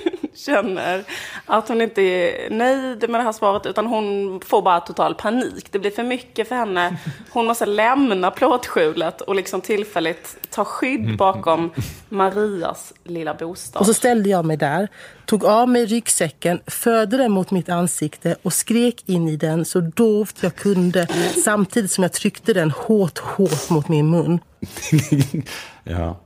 känner att hon inte är nöjd med det här svaret utan hon får bara total panik. Det blir för mycket för henne. Hon måste lämna plåtskjulet och liksom tillfälligt ta skydd bakom Marias lilla bostad. Och så ställde jag mig där, tog av mig ryggsäcken, förde den mot mitt ansikte och skrek in i den så dovt jag kunde samtidigt som jag tryckte den hårt, hårt mot min mun. ja.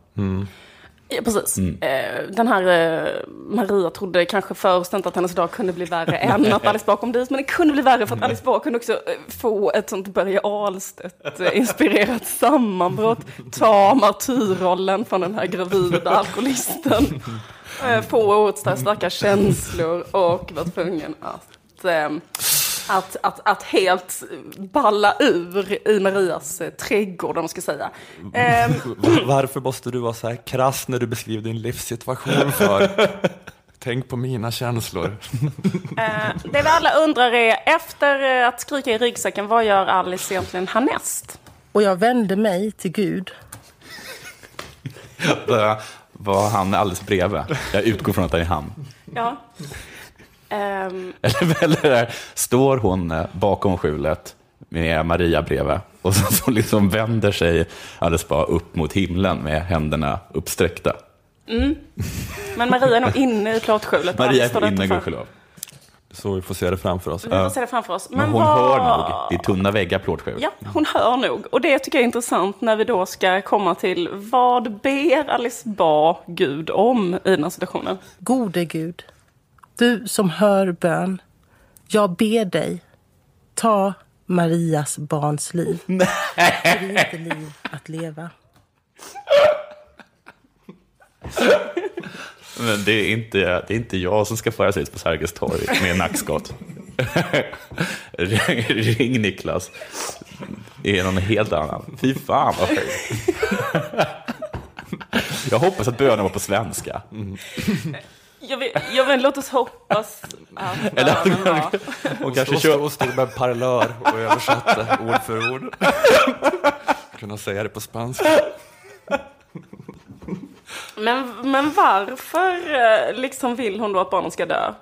Ja, precis. Eh, Den här eh, Maria trodde kanske först inte att hennes dag kunde bli värre än att Alice Bah kom dit. Men det kunde bli värre för att Alice Bah kunde också eh, få ett sånt Börje Ahlstedt-inspirerat sammanbrott. Ta martyrrollen från den här gravida alkoholisten. Få oerhört starka- känslor och var tvungen att att, att, att helt balla ur i Marias eh, trädgård, om man ska säga. Ehm, Varför måste du vara så här krass när du beskriver din livssituation för? Tänk på mina känslor. Eh, det vi alla undrar är, efter eh, att skrika i ryggsäcken, vad gör Alice egentligen härnäst? Och jag vände mig till Gud. Där var han alldeles bredvid. Jag utgår från att det är han. Ja. Ehm, Eller, eller där står hon eh, bakom skjulet med Maria bredvid och så, så liksom vänder sig alldeles bara upp mot himlen med händerna uppsträckta. men Maria är nog inne i plåtskjulet. Maria är inne, gudskelov. Så vi får se det framför oss. Vi får se det framför oss. Men hon vad- hör nog. Det är tunna väggar plåtskjul. Ja, hon hör nog. Och det tycker jag är intressant när vi då ska komma till vad ber Alice Bah Gud om i den här situationen? Gode Gud, du som hör bön, jag ber dig, ta Marias barns liv. Nej. Det är inte liv att leva. Men det är, inte, det är inte jag som ska föras ut på Sergels torg med nackskott. ring, ring Niklas. Det är någon helt annan. Fy fan vad sjukt. Jag hoppas att bönen var på svenska. Jag vill, jag vill låt oss hoppas att Eller- bönen var... Hon Och kanske stod, kör... och stod med parlör och översatte ord för ord. Kunna säga det på spanska. Men, men varför eh, liksom vill hon då att barnen ska dö?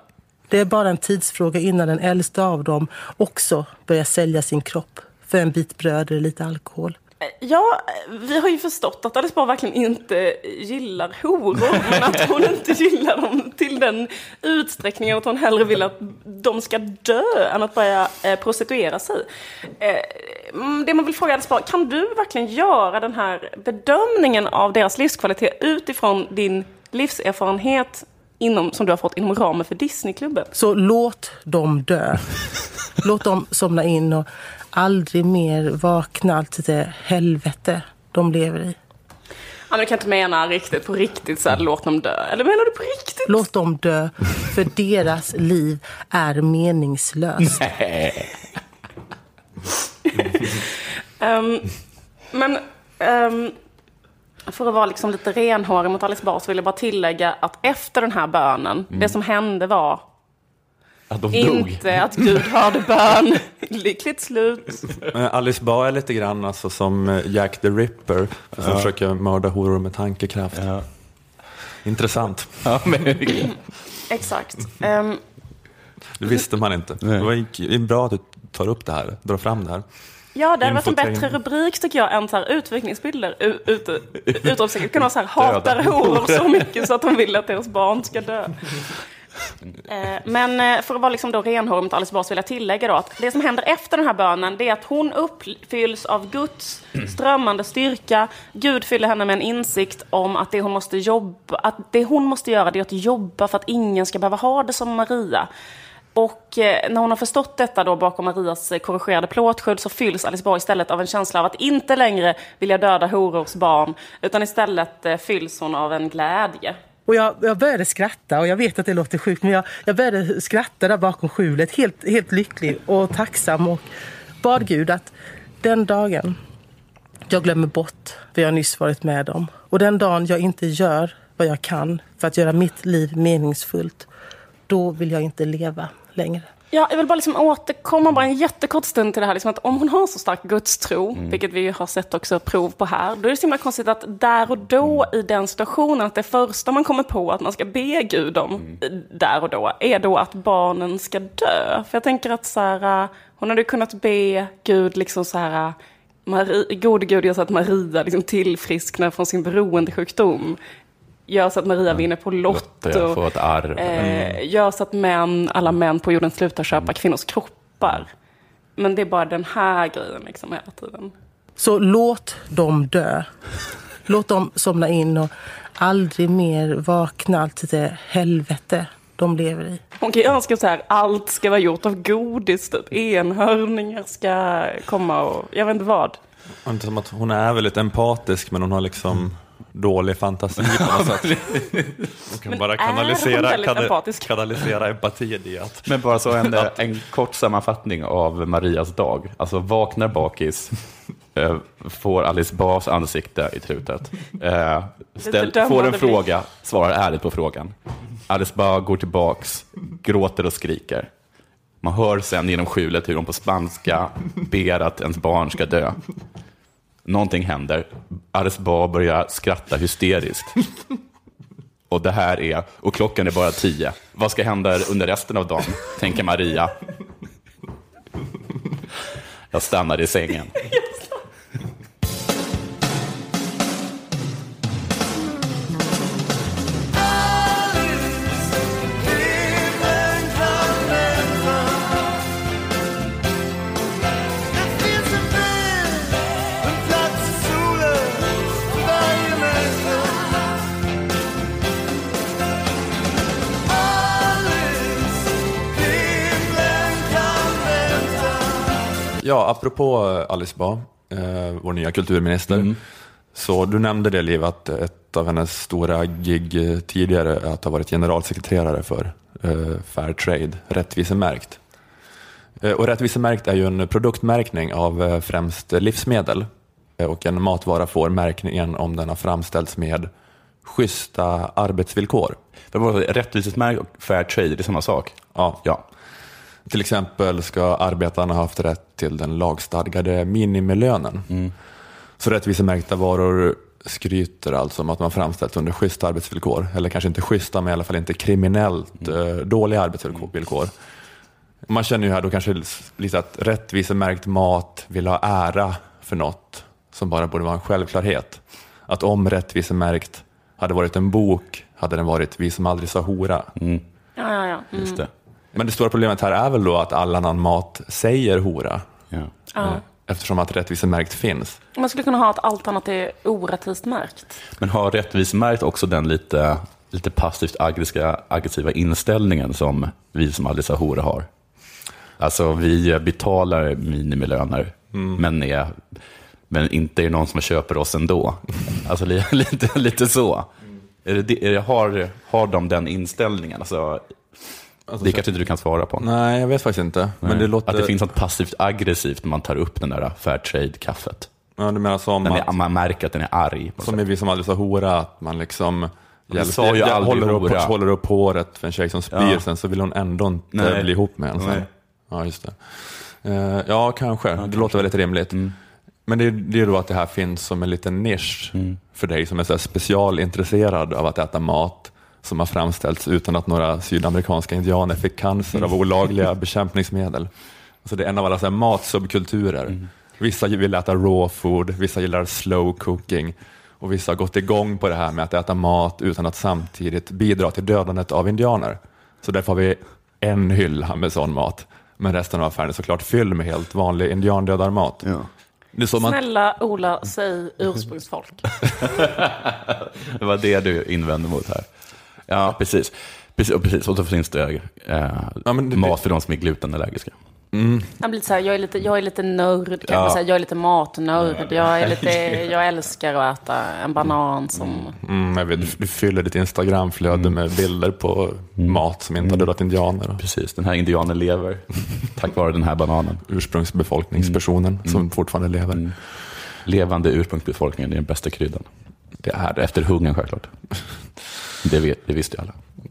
Det är bara en tidsfråga innan den äldsta av dem också börjar sälja sin kropp för en bit bröd eller lite alkohol. Ja, vi har ju förstått att Alice Bah verkligen inte gillar horor, men att hon inte gillar dem till den utsträckningen att hon hellre vill att de ska dö än att börja eh, prostituera sig. Eh, mm, det man vill fråga Alice Bah, kan du verkligen göra den här bedömningen av deras livskvalitet utifrån din livserfarenhet inom, som du har fått inom ramen för Disneyklubben? Så låt dem dö. Låt dem somna in och aldrig mer vakna till det helvete de lever i. Ja, men du kan inte mena riktigt på riktigt så här, låt dem dö. Eller menar du på riktigt? Låt dem dö, för deras liv är meningslöst. Ehm, men ehm, för att vara liksom lite renhårig mot Alice Bah så vill jag bara tillägga att efter den här bönen, det som hände var Att de dog. inte att Gud hörde bön. Lyckligt slut. Alice Bah är lite grann alltså som eh, Jack the Ripper som försöker mörda horor med tankekraft. Ja. Intressant. Ja, men, Exakt. Ehm, Det visste man inte. Nej. Det var bra att du tar upp det här, drar fram det här. ja, det hade varit en bättre rubrik tycker jag än så här utvikningsbilder. U- Ute, utropstecken. Det kunde vara så här, hatar horor så mycket så att de vill att deras barn ska dö. Eh, men eh, för att vara liksom då renhårig mot Alice Bah vill jag tillägga då att det som händer efter den här bönen det är att hon uppfylls av Guds strömmande styrka. Gud fyller henne med en insikt om att det hon måste jobba, att det hon måste göra det är att jobba för att ingen ska behöva ha det som Maria. Och eh, när hon har förstått detta då bakom Marias korrigerade plåtskydd så fylls Alice Borg istället av en känsla av att inte längre vilja döda horors barn utan istället fylls hon av en glädje. Och jag, jag började skratta och jag vet att det låter sjukt men jag, jag började skratta där bakom skjulet helt, helt lycklig och tacksam och bad Gud att den dagen jag glömmer bort vad jag nyss varit med om och den dagen jag inte gör vad jag kan för att göra mitt liv meningsfullt då vill jag inte leva längre. Ja, jag vill bara liksom återkomma bara en jättekort stund till det här. Liksom att om hon har så stark gudstro, vilket vi har sett också prov på här, då är det så himla konstigt att där och då i den situationen, att det första man kommer på att man ska be Gud om i- där och då, är då att barnen ska dö. För jag tänker att så här, äh, hon hade kunnat be Gud liksom så här, äh, Marie, gode Gud gör så att Maria liksom tillfrisknar från sin beroendesjukdom. Gör så att Maria vinner på Lotto. Lotte får ett arv. Eh, gör så att män, alla män på jorden slutar köpa kvinnors kroppar. Men det är bara den här grejen liksom hela tiden. Så låt dem dö. Låt dem somna in och aldrig mer vakna till det helvete de lever i. Hon kan ju önska så här, allt ska vara gjort av godis, typ enhörningar ska komma och jag vet inte vad. Och Inte som att hon är väldigt empatisk men hon har liksom dålig fantasi på något sätt. Hon kan bara kanalisera, väldigt kana- empatisk? kanalisera empati i att Men bara så en, en kort sammanfattning av Marias dag. Alltså vaknar bakis, eh, får Alice Bahs ansikte i trutet, eh, ställ, får en fråga, svarar ärligt på frågan. Alice Bah går tillbaks, gråter och skriker. Man hör sen genom skjulet hur hon på spanska ber att ens barn ska dö. Någonting händer. Alice Bah börjar skratta hysteriskt. Och det här är, och klockan är bara tio. Vad ska hända under resten av dagen, tänker Maria. Jag stannar i sängen. Ja, apropå eh, Alice Bah, eh, vår nya kulturminister. Så du nämnde det Liv, att ett av hennes stora gig eh, tidigare är att ha varit generalsekreterare för eh, Fairtrade, rättvisemärkt. Eh, och rättvisemärkt är ju en produktmärkning av främst livsmedel. Och en matvara får märkningen om den har framställts med schyssta arbetsvillkor. Det var rättvisesmärkt och fair trade, det är samma sak. Ja. Ja. Till exempel ska arbetarna ha haft rätt till den lagstadgade minimilönen. Så rättvisemärkta varor skryter alltså om att man framställt under schyssta arbetsvillkor. Eller kanske inte schyssta, men i alla fall inte kriminellt eh, dåliga arbetsvillkor. Man känner ju här då kanske lite att rättvisemärkt mat vill ha ära för något som bara borde vara en självklarhet. Att om rättvisemärkt hade varit en bok hade den varit Vi som aldrig sa hora. Ja, ja, ja. Mm. Just det. Men det stora problemet här är väl då att all annan mat säger hora. Ja. ja. eftersom att rättvisemärkt finns. Man skulle kunna ha att allt annat är orättvist märkt. Men har rättvisemärkt också den lite, lite passivt aggressiva, aggressiva inställningen som vi som Alice Ahore har? Alltså vi betalar minimilöner, men, är, men inte är det någon som köper oss ändå. Alltså li- lite, lite så. Är det, det- är det, har, har de den inställningen? Alltså, det kanske inte du kan svara på. Nej, jag vet faktiskt inte. Men det låter... Att det finns något passivt aggressivt när man tar upp den där Fairtrade-kaffet. Ja, du menar som att... är, man märker att den är arg. Som är vi som aldrig sa hora, att man liksom hjälper- sa ju aldrig håller, upp, hora. håller upp håret för en tjej som spyr, Ja. sen så vill hon ändå inte Nej. bli ihop med en. Sen. Nej. Ja, just det. Eh, ja, kanske. det låter väldigt rimligt. Mm. Men det är det är då att det här finns som en liten nisch Mm. för dig som är så specialintresserad av att äta mat som har framställts utan att några sydamerikanska indianer fick cancer Mm. av olagliga bekämpningsmedel. Alltså det är en av alla så här matsubkulturer. Mm. Vissa vill äta raw food, vissa gillar slow cooking och vissa har gått igång på det här med att äta mat utan att samtidigt bidra till dödandet av indianer. Så därför har vi en hylla med sån mat. Men resten av affären är såklart fylld med helt vanlig indiandödarmat. Det är så man, Snälla Ola, säg ursprungsfolk. Det var det du invände mot här. Ja, precis. Precis, och, precis. och så finns det, eh, Ja, men det- mat för de som är glutenallergiska. Jag, blir så här, jag, är lite, jag är lite nörd, kan Ja. man säga. jag är lite matnörd. Jag, är lite, jag älskar att äta en banan som... mm, jag vet, du, fyller ditt Instagramflöde med bilder på mat som inte har dödat indianer. Precis, den här indianen lever tack vare den här bananen. Ursprungsbefolkningspersonen som fortfarande lever. Levande ursprungsbefolkningen är den bästa kryddan. Det är det. Efter hungern självklart. Det, vet, det visste alla. Men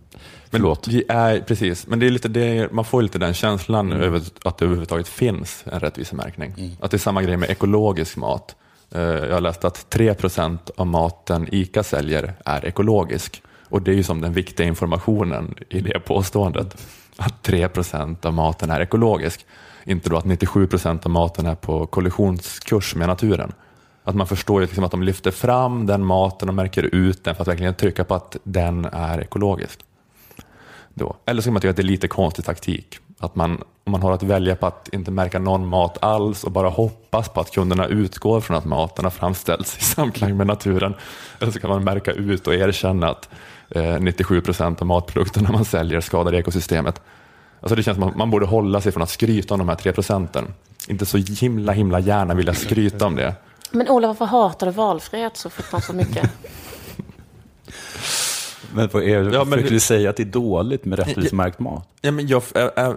Förlåt. Vi är, precis, men det är lite det, man får lite den känslan över att det överhuvudtaget finns en rättvisemärkning. Att det är samma grej med ekologisk mat. Eh, Jag har läst att 3% av maten ICA säljer är ekologisk. Och det är ju som den viktiga informationen i det påståendet. Att 3% av maten är ekologisk. Inte då att 97% av maten är på kollisionskurs med naturen. Att man förstår liksom att de lyfter fram den maten och märker ut den för att verkligen trycka på att den är ekologisk. Då. Eller så kan man tycka att det är lite konstig taktik. Att man, om man har att välja på att inte märka någon mat alls och bara hoppas på att kunderna utgår från att maten har framställts i samklang med naturen. Eller så kan man märka ut och erkänna att eh, 97 procent av matprodukterna man säljer skadar ekosystemet. Alltså det känns som att man borde hålla sig från att skryta om de här tre procenten. Inte så himla himla gärna vilja skryta om det. Men Ola, varför hatar du valfrihet så fruktansvärt mycket? Men vad är, Ja, men du säga att det är dåligt med rättvismärkt mat? Ja, men jag,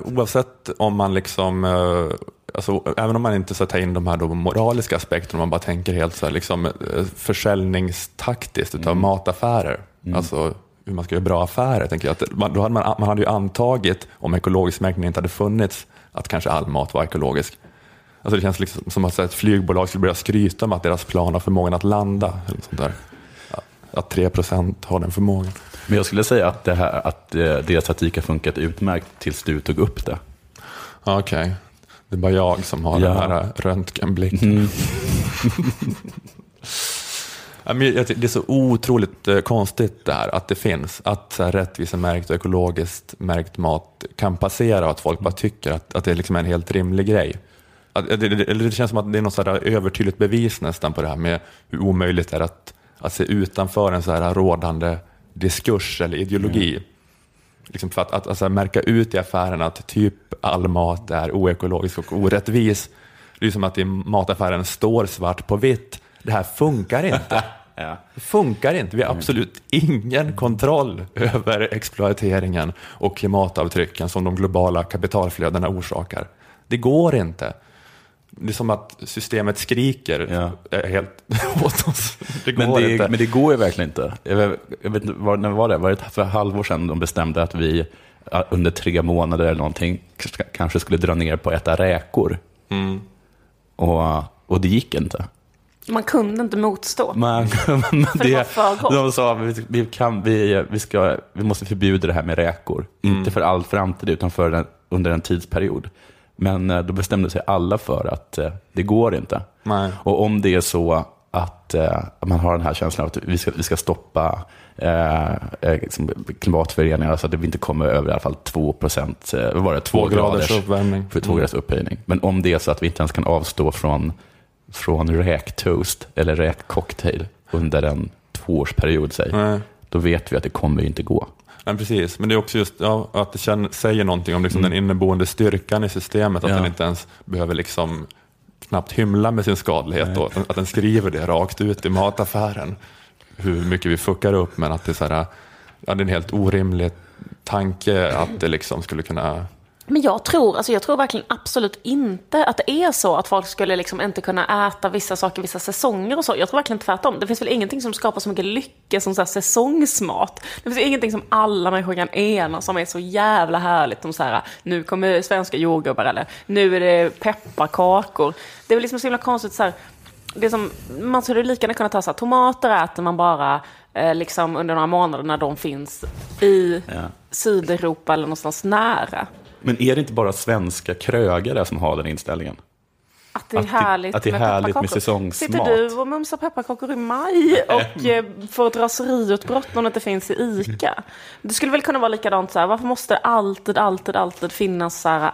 oavsett om man liksom, eh, alltså, även om man inte ska ta in de här då moraliska aspekterna, om man bara tänker helt så här, liksom, eh, försäljningstaktiskt utav mataffärer, alltså hur man ska göra bra affärer, tänker jag. Att man, då hade man, man hade ju antagit, om ekologisk märkning inte hade funnits, att kanske all mat var ekologisk. Alltså det känns liksom som att ett flygbolag skulle börja skryta med att deras plan har förmågan att landa. Eller sånt där. Att 3% har den förmågan. Men jag skulle säga att, det här, att eh, deras taktik har funkat utmärkt tills du tog upp det. Ja, Okej, det är bara jag som har Ja. den här äh, röntgenblicken. Tycker Det är så otroligt eh, konstigt det här, att det finns. Att så här, rättvisemärkt och ekologiskt märkt mat kan passera och att folk bara tycker att, att det liksom är en helt rimlig grej. Eller det känns som att det är något så övertydligt bevis nästan på det här med hur omöjligt det är att, att se utanför en så här rådande diskurs eller ideologi. Liksom för att, att alltså, märka ut i affären att typ all mat är oekologisk och orättvis. Det är som att i mataffären står svart på vitt. Det här funkar inte. Det funkar inte. Vi har absolut ingen kontroll över exploateringen och klimatavtrycken som de globala kapitalflödena orsakar. Det går inte. Det är som att systemet skriker Ja. eh, helt åt oss. Det går Men det, inte. men det går ju verkligen inte. Jag vet, jag vet var, när var det? Var det för ett halvår sedan de bestämde att vi under tre månader eller någonting kanske skulle dra ner på att äta räkor? Mm. Och, och det gick inte. Man kunde inte motstå. Men, men det var för gott. de sa vi, vi, kan, vi, vi, ska, vi måste förbjuda det här med räkor. Mm. Inte för all framtid, utan för en, under en tidsperiod. Men eh, då bestämde sig alla för att eh, det går inte. Nej. Och om det är så att eh, man har den här känslan att vi ska, vi ska stoppa eh, liksom klimatföreningar så att vi inte kommer över i alla fall 2 procent, vad var det, två, Två graders graders, uppvärmning. för två graders upphöjning. Men om det är så att vi inte ens kan avstå från, från räktoast eller räkcocktail under en tvåårsperiod, säg, Nej. då vet vi att det kommer inte gå. Nej, precis. Men det är också just ja, att det känner, säger någonting om liksom den inneboende styrkan i systemet. Att Mm. Ja. den inte ens behöver liksom knappt hymla med sin skadlighet. Och att, den, att den skriver det rakt ut i mataffären. Hur mycket vi fuckar upp. Men att det är, så här, ja, det är en helt orimlig tanke att det liksom skulle kunna... Men jag tror, alltså jag tror verkligen absolut inte att det är så att folk skulle liksom inte kunna äta vissa saker vissa säsonger och så. Jag tror verkligen tvärtom. Det finns väl ingenting som skapar så mycket lycka som så här säsongsmat. Det finns ingenting som alla människor kan enas som är så jävla härligt som så här, nu kommer svenska jordgubbar eller nu är det pepparkakor. Det är väl liksom så himla konstigt så här, det som, man skulle lika gärna kunna ta så här, tomater äter man bara eh, liksom under några månader när de finns i Ja. Sydeuropa eller någonstans nära. Men är det inte bara svenska krögare som har den inställningen? Att det är Att härligt, att det är med härligt med säsongsmat. Sitter du och mumsar pepparkakor i maj och eh, får ett raseriutbrott om det inte finns i ICA? Det skulle väl kunna vara likadant så här, varför måste det alltid, alltid, alltid finnas så här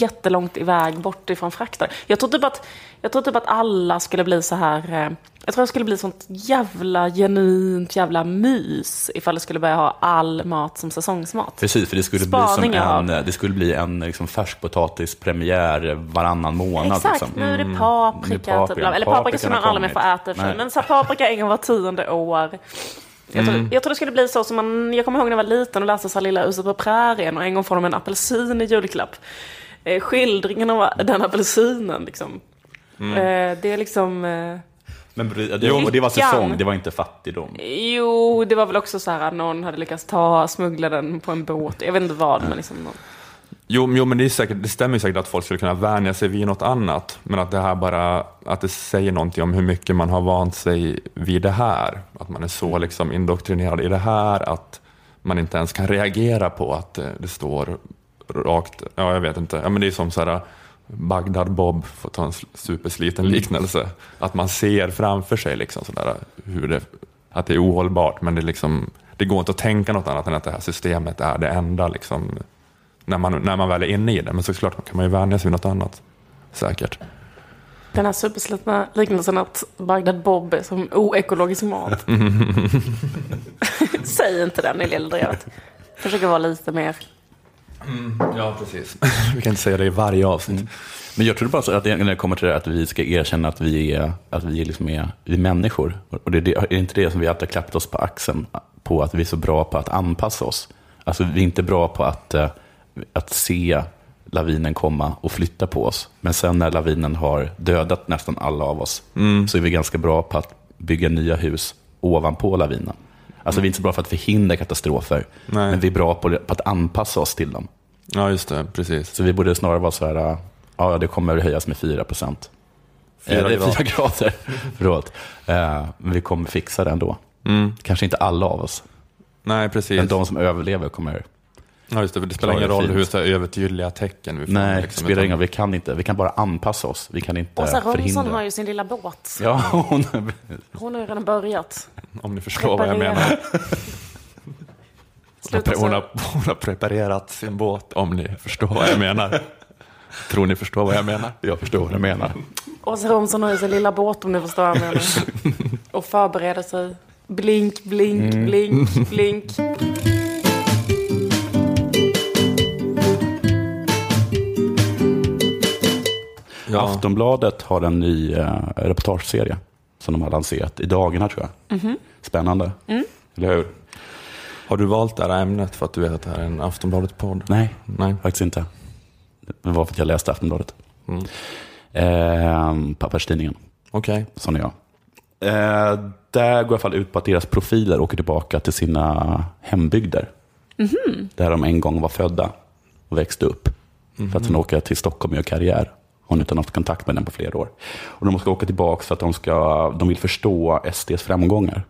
jättelångt iväg bort ifrån frakter? Jag tror typ att, jag tror typ att alla skulle bli så här, eh, jag tror det skulle bli sånt jävla genuint jävla mys ifall det skulle börja ha all mat som säsongsmat. Precis, för det skulle bli, som en, har. det skulle bli en liksom, färskpotatispremiär varannan månad. Exakt, liksom. nu är det Mm, paprika. är typ, eller paprika skulle man aldrig mer få äta. Men så här, paprika en gång var tionde år. Jag tror, jag tror det skulle bli så som man, jag kommer ihåg när jag var liten och läste så här Lilla huset på prärien och en gång får de en apelsin i julklapp. Eh, skildringen av den apelsinen liksom. Mm. Eh, det är liksom, eh, Men det, och det var säsong, det var inte fattigdom. jo det var väl också så här att någon hade lyckats ta, smuggla den på en båt. Jag vet inte vad men liksom. Någon. Jo, jo men det, är säkert, det stämmer säkert att folk skulle kunna vänja sig vid något annat. Men att det här bara att det säger någonting om hur mycket man har vant sig vid det här. Att man är så liksom indoktrinerad i det här att man inte ens kan reagera på att eh, det står rakt, ja jag vet inte, ja, men det är som så här Bagdad Bob, för att ta en sl- supersliten liknelse, att man ser framför sig liksom sådär, hur det, att det är ohållbart, men det, liksom, det går inte att tänka något annat än att det här systemet är det enda liksom, när, man, när man väl är inne i det. Men såklart kan man ju vänja sig vid något annat, säkert. Den här superslitna liknelsen att Bagdad Bob är som oekologisk mat. Säg inte den i Lilla Försöker vara lite mer Ja, precis. Vi kan inte säga det i varje avsnitt. Men jag tror bara så att det, när det kommer till det att vi ska erkänna att vi är, att vi liksom är, vi är människor. Och det, är det, är det inte det som vi alltid har klappat oss på axeln på, att vi är så bra på att anpassa oss. Alltså vi är inte bra på att, eh, att se lavinen komma och flytta på oss. Men sen när lavinen har dödat nästan alla av oss, så är vi ganska bra på att bygga nya hus ovanpå lavinen. Alltså vi är inte så bra för att förhindra katastrofer, Nej. men vi är bra på, på att anpassa oss till dem. Ja, just det. Precis. Så vi borde snarare vara så här, ja det kommer att höjas med 4 procent. Fyra grader. 4 grader. Förlåt. Eh, Men vi kommer fixa det ändå. Mm. Kanske inte alla av oss, Nej, precis. men de som överlever kommer... Ja, just det. för Det spelar ingen roll fint. hur så här övertydliga tecken vi får. Nej, det liksom, spelar ingen roll. Vi kan inte. Vi kan bara anpassa oss. Vi kan inte Åsa Romson förhindra. har ju sin lilla båt. Ja, hon... Hon har ju redan börjat. Om ni förstår vad jag Preparera. menar. Hon har, hon, har, hon har preparerat sin båt, om ni förstår vad jag menar. Tror ni förstår vad jag menar? Jag förstår vad du menar. Åsa Romson har ju sin lilla båt om ni förstår vad jag menar. Och förbereder sig. Blink, blink, Mm. blink, blink. Ja. Aftonbladet har en ny eh, reportageserie som de har lanserat i dagarna tror jag. Mhm. Spännande. Mm. Eller hur? Har du valt det här ämnet för att du vet att det här är en Aftonbladet-podd? Nej, Nej. faktiskt inte. Det var för att jag läste Aftonbladet. Mm. Eh, Papperstidningen. Okej. Sån är jag. Eh, där går i alla fall ut på att deras profiler åker tillbaka till sina hembygder. Där de en gång var födda och växte upp. För att sen åka till Stockholm och göra karriär. Hon har inte haft kontakt med den på flera år. Och de ska åka tillbaka för att de, ska, de vill förstå SDs framgångar.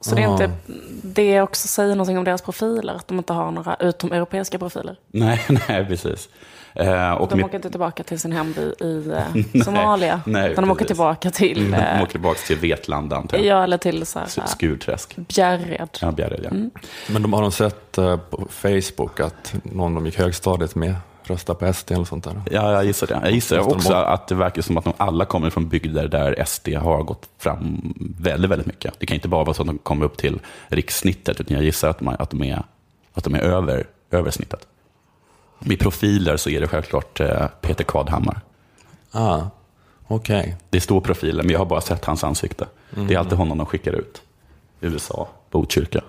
Så det är inte det också säger någonting om deras profiler, att de inte har några utomeuropeiska profiler. Nej, nej, precis. Eh, och De med- åker inte tillbaka till sin hemby i eh, Somalia, nej, utan de åker tillbaka till, de eh, åker tillbaka till Vetlanda, antar jag. ja, eller till så här, S- Skurträsk. Bjärred. Ja, Bjärred, ja. Men de har de sett eh, på Facebook att någon de gick högstadiet med röstar på SD eller sånt där? Ja, jag gissar det. Jag gissar också att det verkar som att de alla kommer från bygder där SD har gått fram väldigt, väldigt mycket. Det kan inte bara vara så att de kommer upp till rikssnittet, utan jag gissar att de, att de är, att de är över, över snittet. Med profiler så är det självklart eh, Peter Kadhammar. Ah, okej. Det står profiler, men jag har bara sett hans ansikte. Det är alltid honom de skickar ut. USA, Botkyrka,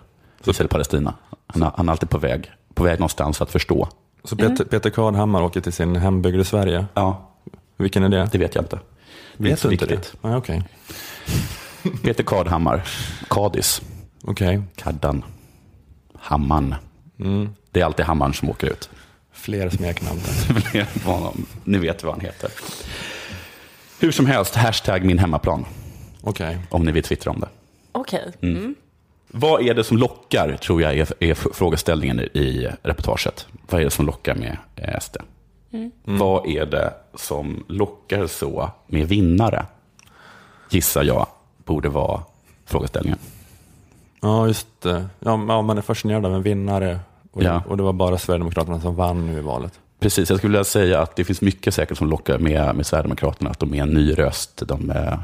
Israel, Palestina. Han, han är alltid på väg, på väg någonstans att förstå. Så Peter, Peter Kadhammar åker till sin hembygd i Sverige. Ja, Vilken är det? det vet jag inte. Det är Vet så du inte viktigt. det? Ah, okej. Peter Kadhammar, Kadis, Okej. Kaddan, Hamman. Det är alltid Hammarn som åker ut. Fler smeknamn. där. Ni vet vad han heter. Hur som helst, hashtag min hemmaplan, Okej. om ni vill twittra om det. Okej. Mm. Vad är det som lockar, tror jag, är, är frågeställningen i reportaget. Vad är det som lockar med eh, SD? Vad är det som lockar så med vinnare? Gissar jag borde vara frågeställningen. Ja, just det. Ja, man är fascinerad av en vinnare. Och, Ja. och det var bara Sverigedemokraterna som vann nu i valet. Precis, jag skulle vilja säga att det finns mycket säkert som lockar med, med Sverigedemokraterna. Att de är en ny röst, de, är,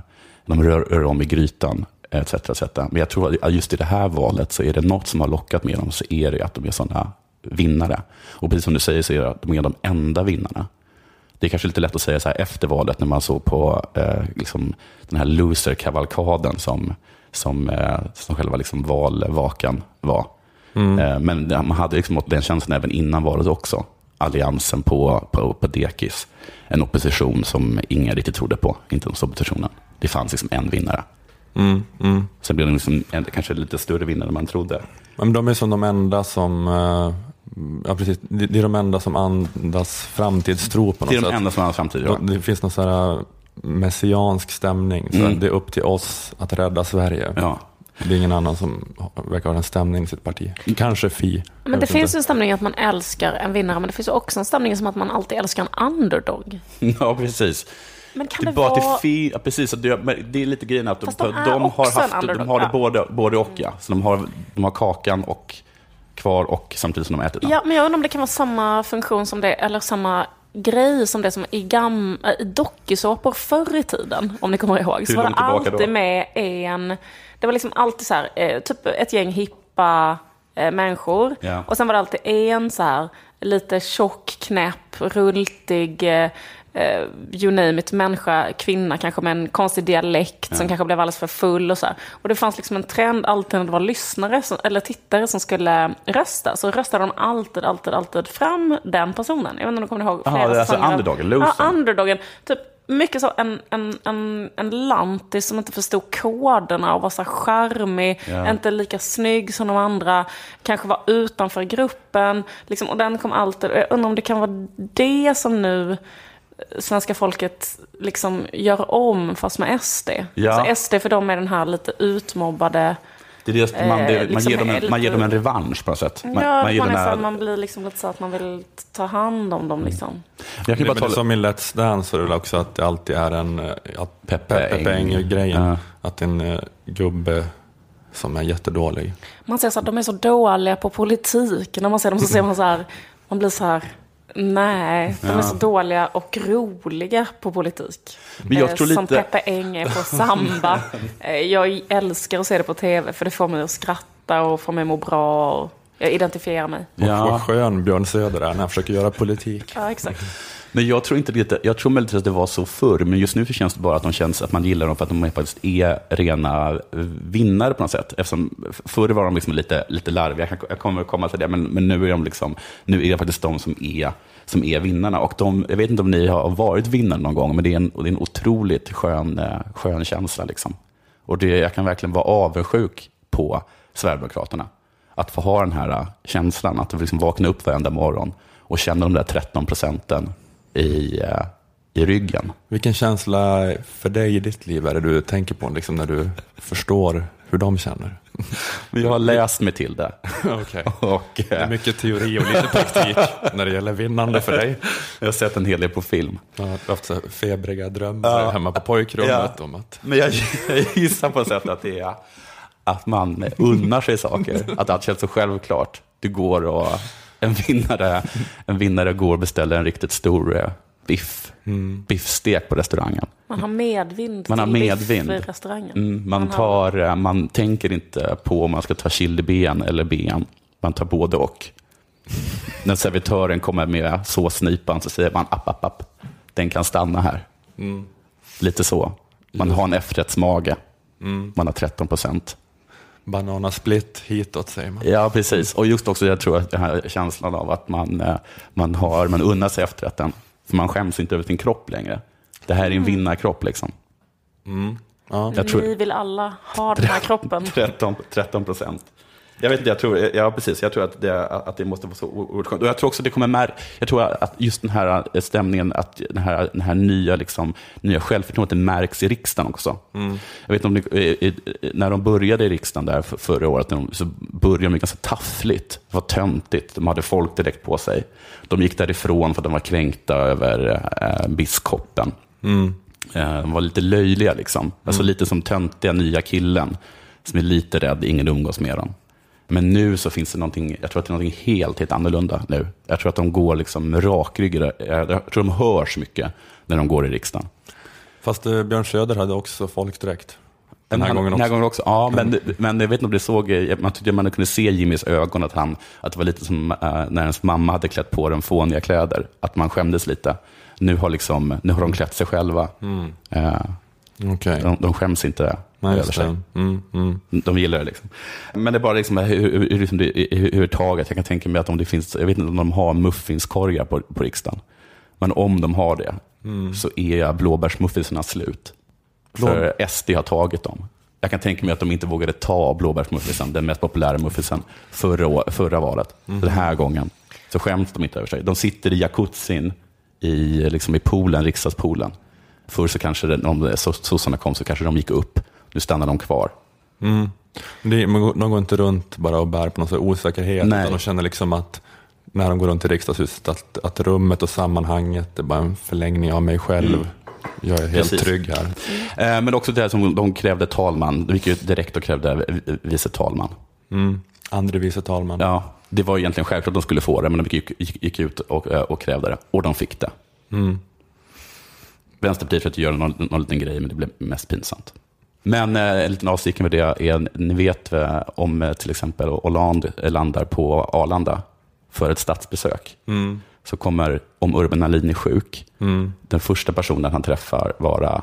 de rör, rör om i grytan, etc, etc. Men jag tror att just i det här valet så är det något som har lockat med dem, så är det att de är sådana vinnare. Och precis som du säger så är det att de är de enda vinnarna. Det är kanske lite lätt att säga så här efter valet när man såg på eh, liksom, den här loser-kavalkaden som, som, eh, som själva liksom valvakan var. Eh, men man hade liksom den känslan även innan valet också. Alliansen på, på, på dekis. En opposition som ingen riktigt trodde på, inte ens oppositionen. Det fanns liksom en vinnare. Mm, mm. Sen blev det liksom en, kanske lite större vinnare än man trodde. Men de är som de enda som, eh, ja precis, det är de enda som andas framtidstro på något Det är de sätt. enda som har framtid. Ja. Det finns någon sån här messiansk stämning. Så Mm. Det är upp till oss att rädda Sverige. Ja. Det är ingen annan som verkar ha den stämningen i sitt parti. Kanske Fi. Men det finns inte. en stämning att man älskar en vinnare, men det finns också en stämning som att man alltid älskar en underdog. ja, precis. Men kan Det det, är bara att det, vara... fin- ja, precis, att det, men det är lite grejen att de, de är de, har, haft, de har det både, både och. Ja. Så de har, de har kakan och kvar och samtidigt som de äter den. Ja, men jag undrar om det kan vara samma funktion som det, eller samma grej som det som i, gam, äh, i dokusåpor förr i tiden, om ni kommer ihåg. Så var det alltid då? med en, det var liksom alltid så här, eh, typ ett gäng hippa eh, människor. Ja. Och sen var det alltid en så här, lite tjock, knäpp, rultig, eh, eh, you name it, människa, kvinna kanske med en konstig dialekt som kanske blev alldeles för full och så här. Och det fanns liksom en trend alltid när det var lyssnare som, eller tittare som skulle rösta, så röstade de alltid, alltid, alltid fram den personen. Jag vet inte om du kommer ihåg flera det är alltså underdogen, losern. Ja, underdogen. Typ mycket så en, en, en, en lantis som inte förstod koderna och var så charmig, Ja. inte lika snygg som de andra, kanske var utanför gruppen. Liksom, och den kom alltid, och jag undrar om det kan vara det som nu svenska folket liksom gör om fast med SD. Ja. Så SD för dem är den här lite utmobbade, Det är det, man, Eh, det, man, liksom ger dem en, man ger dem en revansch på något sätt. Man, ja, man man, så, här, man blir liksom lite så att man vill ta hand om dem liksom. jag kan Det, bara men det är tala, som i Let's Dance är det också att det alltid är en eh, att Peppe Peppe, Peppe Eng. Eng-grejen. Ja. Att en eh, gubbe som är jättedålig. Man ser så att de är så dåliga på politik. När man ser dem så ser man så här, man blir så här, nej, de är så dåliga och roliga på politik. Men jag Eh, tror Som lite- Peppe Eng är på samba. Eh, Jag älskar att se det på tv för det får mig att skratta och får mig att må bra. Och jag identifierar mig. Och Ja. vad skön Björn Söder är när han försöker göra politik. Ja, exakt. Men jag tror inte det, jag tror möjligtvis att det var så förr, men just nu känns det bara att de känns att man gillar dem för att de faktiskt är rena eh, vinnare på något sätt. Eftersom förr var de liksom lite, lite larviga, jag, kan- jag kommer komma till det, men, men nu är de liksom, nu är det faktiskt de som är, som är vinnarna. Och de, jag vet inte om ni har varit vinnare någon gång, men det är en, det är en otroligt skön, eh, skön känsla. Liksom. Och det, jag kan verkligen vara avundsjuk på Sverigedemokraterna. Att få ha den här eh, känslan, att liksom vakna upp varenda morgon och känna de där 13 procenten i, eh, i ryggen. Vilken känsla för dig i ditt liv är det du tänker på liksom, när du förstår hur de känner. Jag har läst mig till det. Okej. Och, Det är eh, mycket teori och lite praktik när det gäller vinnande för dig. jag har sett en hel del på film. Ja, du har haft så febriga drömmar hemma på pojkrummet Ja. om att Men jag, jag gissar på sätt att det är att man unnar sig saker. Att allt känns så självklart. Du går och en vinnare, en vinnare går och beställer en riktigt stor eh, biff, biffstek på restaurangen. Man har medvind Man har till medvind. biff i restaurangen. Mm, man, har- tar, eh, man tänker inte på om man ska ta chiliben eller ben. Man tar både och. När servitören kommer med såsnipan så säger man app, app, app. Den kan stanna här. Lite så. Man har en efterrättsmage. Man har 13 procent. Bananasplit hitåt säger man. Ja, precis. Och just också, jag tror att den här känslan av att man, eh, man, har, man unnar sig efterrätten. För man skäms inte över sin kropp längre. Det här är en vinnarkropp liksom. Ja. Jag tror- Ni vill alla ha den här kroppen. 13 13 procent. Jag vet inte, jag tror, ja, precis, jag tror att det, att det måste vara så oerhört skönt. Och jag tror också att det kommer mär, jag tror att just den här eh, stämningen, att den här, den här nya, liksom, nya självförtroendet märks i riksdagen också. Jag vet inte om det, när de började i riksdagen där för, förra året, de, så började de ganska taffligt. Det var töntigt, de hade folk direkt på sig. De gick därifrån för att de var kränkta över eh, biskopen. Eh, De var lite löjliga, liksom. alltså lite som töntiga nya killen som är lite rädd, ingen umgås med dem. Men nu så finns det någonting, jag tror att det är någonting helt, helt annorlunda nu. Jag tror att de går liksom rakryggade, jag tror de hörs mycket när de går i riksdagen. Fast eh, Björn Söder hade också folkdräkt. Den här Han- gången Den här också. gången också. Ja, men, men jag vet inte om det såg, man tyckte man kunde se Jimmys ögon att, han, att det var lite som eh, när ens mamma hade klätt på den fåniga kläder, att man skämdes lite. Nu har, liksom, nu har de klätt sig själva. Eh, Okej. de, de skäms inte Nej, över sig. Mm, mm. De gillar det liksom. Men det är bara liksom hur, hur, hur, liksom det, hur, hur taget. Jag kan tänka mig att om det finns, jag vet inte om de har muffinskorgar på, på riksdagen. Men om de har det så är blåbärsmuffinsarna slut. För SD har tagit dem. Jag kan tänka mig att de inte vågade ta blåbärsmuffinsen, den mest populära muffinsen, förra, förra valet. Den här gången så skäms de inte över sig. De sitter i jacuzzin i, liksom i poolen, riksdagspoolen. Förr så kanske, det, om sossarna kom så kanske de gick upp. Nu stannar de kvar. Det, man går- de går inte runt bara och bär på någon här osäkerhet, Nej. utan de känner liksom att när de går runt i riksdagshuset, att, att rummet och sammanhanget är bara en förlängning av mig själv. Jag är helt Precis. trygg här. Eh, Men också det som de krävde talman. De gick ut direkt och krävde vice talman. Mm. Andre vice talman. Ja, det var egentligen självklart att de skulle få det, men de gick, gick, gick ut och, eh, och krävde det. Och de fick det. Vänsterpartiet försökte göra någon, någon liten grej, men det blev mest pinsamt. Men eh, en liten avstickare med det är, ni vet eh, om eh, till exempel Hollande landar på Arlanda för ett statsbesök. Så kommer, om Urban Ahlin är sjuk, den första personen han träffar vara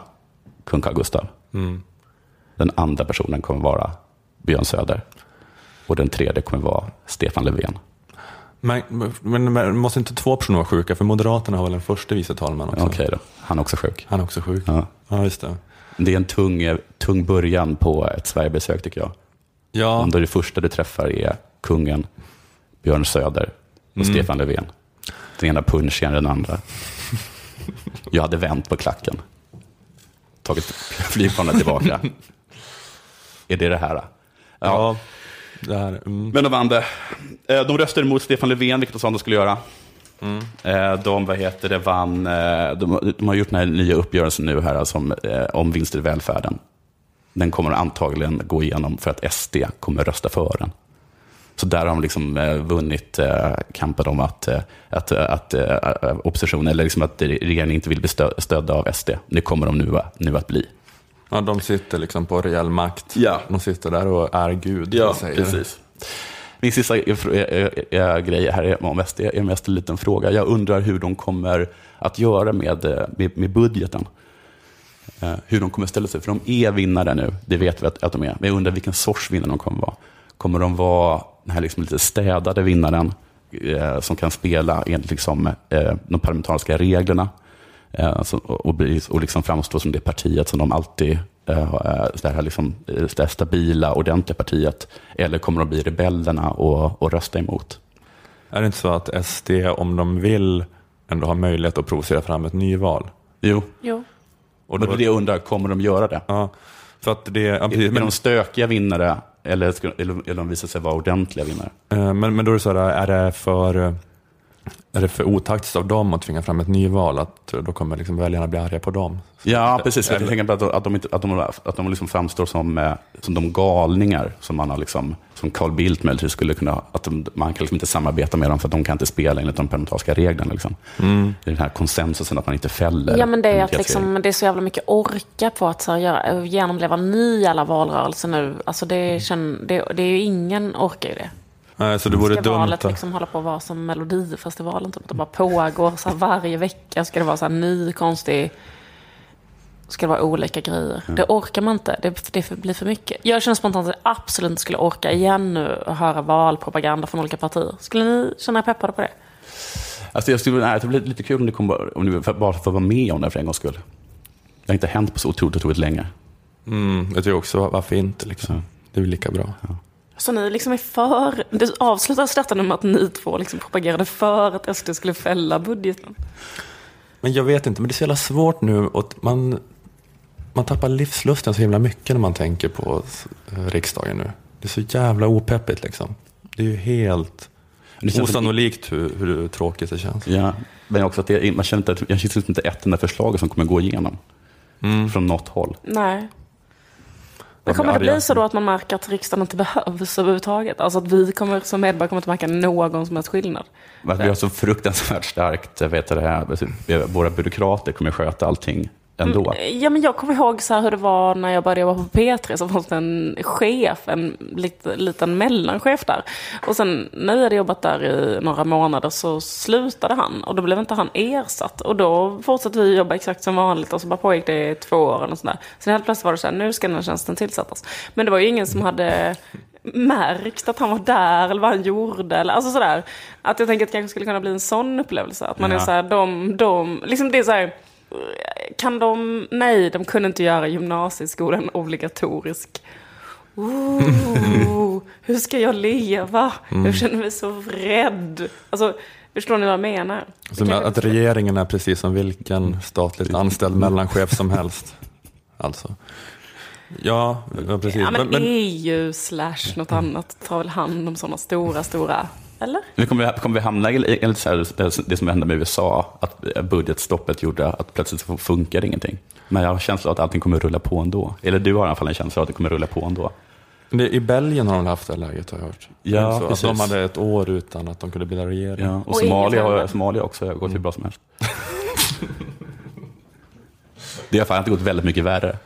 kung Carl Gustaf. Den andra personen kommer vara Björn Söder. Och den tredje kommer vara Stefan Löfven. Men, men, men måste inte två personer vara sjuka? För Moderaterna har väl en första vice talman också? Okej då, han är också sjuk. Han är också sjuk. Ja. Ja, just det. Det är en tung, tung början på ett Sverigebesök tycker jag. Ja, Om då det första du träffar är kungen, Björn Söder och Stefan Löfven. Den ena punchigare än den andra. Jag hade vänt på klacken. Tagit flygplanet tillbaka. är det det här? Ja. ja. Det här, mm. Men de vann det. Eh, De röstade emot Stefan Löfven, vilket de sa de skulle göra. Eh, De, vad heter det, vann, eh, de, de har gjort den här nya uppgörelsen nu här, alltså, om, eh, om vinster i välfärden. Den kommer antagligen gå igenom för att SD kommer rösta för den. Så där har de liksom eh, vunnit eh, kampen om att, eh, att, eh, att eh, oppositionen, eller liksom att regeringen inte vill bli stö- stödda av SD. Det kommer de nu, nu att bli. ja, de sitter liksom på reell makt. Ja. De sitter där och är Gud. vad säger. Min sista eh, eh, eh, grej här är om SD är mest en liten fråga. Jag undrar hur de kommer att göra med, med, med budgeten. Hur de kommer att ställa sig. För de är vinnare nu, det vet vi att, att de är. Men jag undrar vilken sorts vinnare de kommer vara. Kommer de vara den här liksom lite städade vinnaren eh, som kan spela enligt liksom, eh, de parlamentariska reglerna eh, och, och, och liksom framstå som det partiet som de alltid det här liksom, eh, det här stabila, ordentliga partiet? Eller kommer de bli rebellerna och, och rösta emot? Är det inte så att SD, om de vill, ändå har möjlighet att provocera fram ett nyval? Jo, Jo. Och men det är det jag undrar, kommer de göra det? Ja, För att det, ja, Är, precis, är men, de stökiga vinnare eller, eller, eller de visar sig vara ordentliga vinnare? eh, men, men då är det så här, är det för, eh, är det för otaktiskt av dem att tvinga fram ett nyval? Att då kommer liksom väljarna bli arga på dem? Ja, precis. Jag tänker på att, de- att de, inte, att de, att de liksom framstår som, eh, som de galningar som man har liksom, som Carl Bildt möjligtvis skulle kunna, att de, man kan liksom inte samarbeta med dem för att de kan inte spela enligt de parlamentariska reglerna. Liksom. Mm. Det är den här konsensusen att man inte fäller. Ja, men det är, att liksom, det är så jävla mycket orka på att så här, göra, genomleva ny jävla valrörelse nu. Alltså det, känn, det, det är ju ingen orkar ju det. Nej, så det vore Ska dumt. valet liksom hålla på att vara som Melodifestivalen? Typ, att det bara pågår så här, varje vecka. Ska det vara så här ny, konstig... Ska det vara olika grejer. Det orkar man inte. Det, det blir för mycket. Jag känner spontant att jag absolut inte skulle orka igen nu och höra valpropaganda från olika partier. Skulle ni känna er peppade på det? Alltså, jag skulle, nej, det blir lite kul om det kommer, om ni bara får vara med om det för en gångs skull. Det har inte hänt på så otroligt, otroligt länge. Mm, jag tycker också, varför inte? Liksom. Det är väl lika bra. Så ni liksom är för... Det avslutas detta nu med att ni två liksom propagerade för att SD skulle fälla budgeten. Men jag vet inte, men det är så jävla svårt nu. Och man, man tappar livslusten så himla mycket när man tänker på eh, riksdagen nu. Det är så jävla opeppigt liksom. Det är ju helt Det känns som- osannolikt hur, hur tråkigt det känns. Ja, men också att det, man känner inte, att- jag känner inte ett enda förslag som kommer gå igenom. Från något håll. Nej. Men kommer det bli så då att man märker att riksdagen inte behövs överhuvudtaget? Alltså att vi kommer, som medborgare kommer inte märka någon som helst skillnad? Att vi har så fruktansvärt starkt, vet det här, våra byråkrater kommer sköta allting ändå. Ja, men jag kommer ihåg så hur det var när jag började jobba på P3. Så fanns det en chef, en lit, liten mellanchef där. Och sen när jag hade jobbat där i några månader så slutade han. Och då blev inte han ersatt. Och då fortsatte vi jobba exakt som vanligt. Och så bara pågick det i två år eller sådär. Sen helt plötsligt var det så här, nu ska den här tjänsten tillsättas. Men det var ju ingen som hade märkt att han var där eller vad han gjorde. Eller, alltså sådär. Att jag tänker att det kanske skulle kunna bli en sån upplevelse. Att man Ja. är så här, de, de, liksom det är så här, kan de, nej de kunde inte göra gymnasieskolan obligatorisk. Ooh, hur ska jag leva? Jag känner mig så rädd. Alltså, förstår ni vad jag menar? Som Det kan- att regeringen är precis som vilken statligt anställd mellanchef som helst. Alltså. Ja, ja precis. Ja, men, men, men, EU slash något annat tar väl hand om sådana stora, stora, eller? Nu kommer vi, kommer vi hamna i i- i så här, det som hände med USA, att budgetstoppet gjorde att plötsligt så funkar ingenting. Men jag har känslan av att allting kommer rulla på ändå. Eller du har i alla fall en känsla av att det kommer rulla på ändå. det, I Belgien har de haft det här läget har jag hört. Ja, så att precis. de hade ett år utan att de kunde bilda regering. Ja, och, Och Somalia, har. Somalia också har gått hur bra som helst. det har fan inte gått väldigt mycket värre.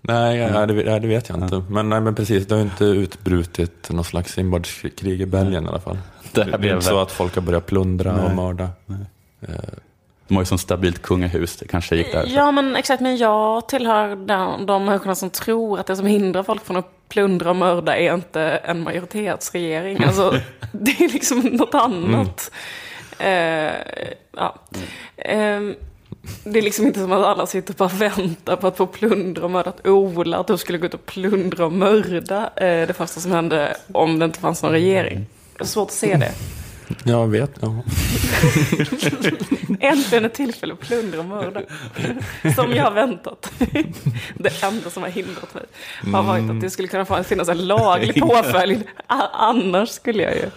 Nej, ja, det, ja, det vet jag inte. Men, nej, men precis, det har inte utbrutit någon slags inbördeskrig i Belgien i alla fall. Det Det, här är blev inte så att folk har börjat plundra Nej. och mörda. De har ju sånt stabilt kungahus, det kanske gick där. Ja, men exakt. Men jag tillhör de, de människorna som tror att det som hindrar folk från att plundra och mörda är inte en majoritetsregering. Alltså, det är liksom något annat. Eh, ja. Ehm, det är liksom inte som att alla sitter bara och väntar på att få plundra och mörda. Att Ola, att du skulle gå ut och plundra och mörda eh, det första som hände om det inte fanns någon regering. Det är svårt att se det. Jag vet, ja. Äntligen ett tillfälle att plundra och mörda. Som jag har väntat. Det enda som har hindrat mig har varit att det skulle kunna finnas en laglig påföljd. A- Annars skulle jag ju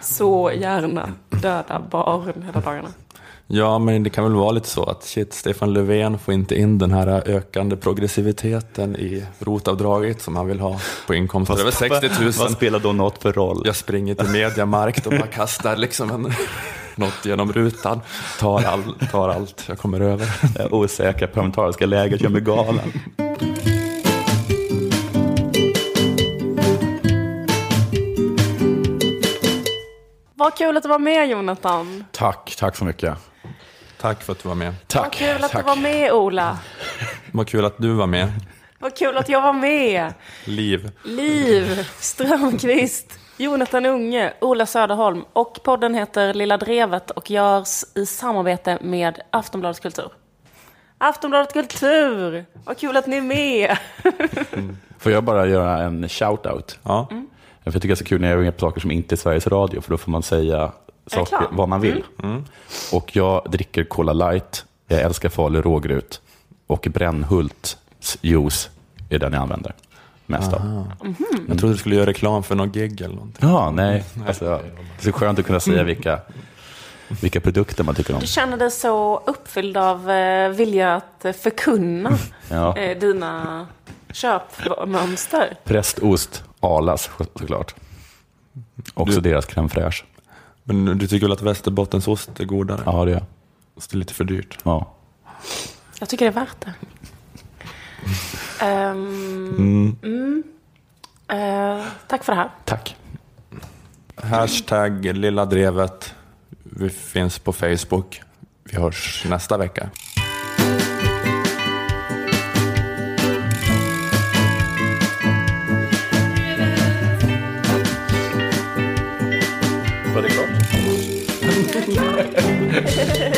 så gärna döda barn hela dagarna. Ja, men det kan väl vara lite så att shit, Stefan Löfven får inte in den här ökande progressiviteten i rotavdraget som han vill ha på inkomster över 60 000. Vad spelar då något för roll? Jag springer till Mediamarkt och bara kastar liksom en, något genom rutan. Tar, all, tar allt jag kommer över. Det osäkra parlamentariska läget gör mig galen. Vad kul att du var med Jonathan. Tack, tack så mycket. Tack för att du var med. Tack. Vad kul att tack. du var med Ola. Vad kul att du var med. Vad kul att jag var med. Liv. Liv Strömqvist, Jonathan Unge, Ola Söderholm och podden heter Lilla Drevet och görs i samarbete med Aftonbladet Kultur. Aftonbladet Kultur! Vad kul att ni är med! Får jag bara göra en shout-out? Ja. Mm. För jag tycker det är så kul när jag ringer på saker som inte är Sveriges Radio, för då får man säga saker, vad man vill. Och jag dricker Cola Light, jag älskar Falu rågrut och Brännhults juice är den jag använder mest av. Jag trodde du skulle göra reklam för någon gig eller någonting. Ja, nej. Alltså, det är så skönt att kunna säga vilka, vilka produkter man tycker om. Du känner dig så uppfylld av eh, vilja att förkunna Ja. eh, dina köpmönster. Prästost, Alas såklart. Också Du- deras crème fraîche. Men du tycker väl att västerbottensost är godare? Ja, det är Så det är lite för dyrt. ja. Jag tycker det är värt det. Ehm, mm. Eh, tack för det här. Tack. Hashtag lilla drevet. Vi finns på Facebook. Vi hörs nästa vecka. Yeah.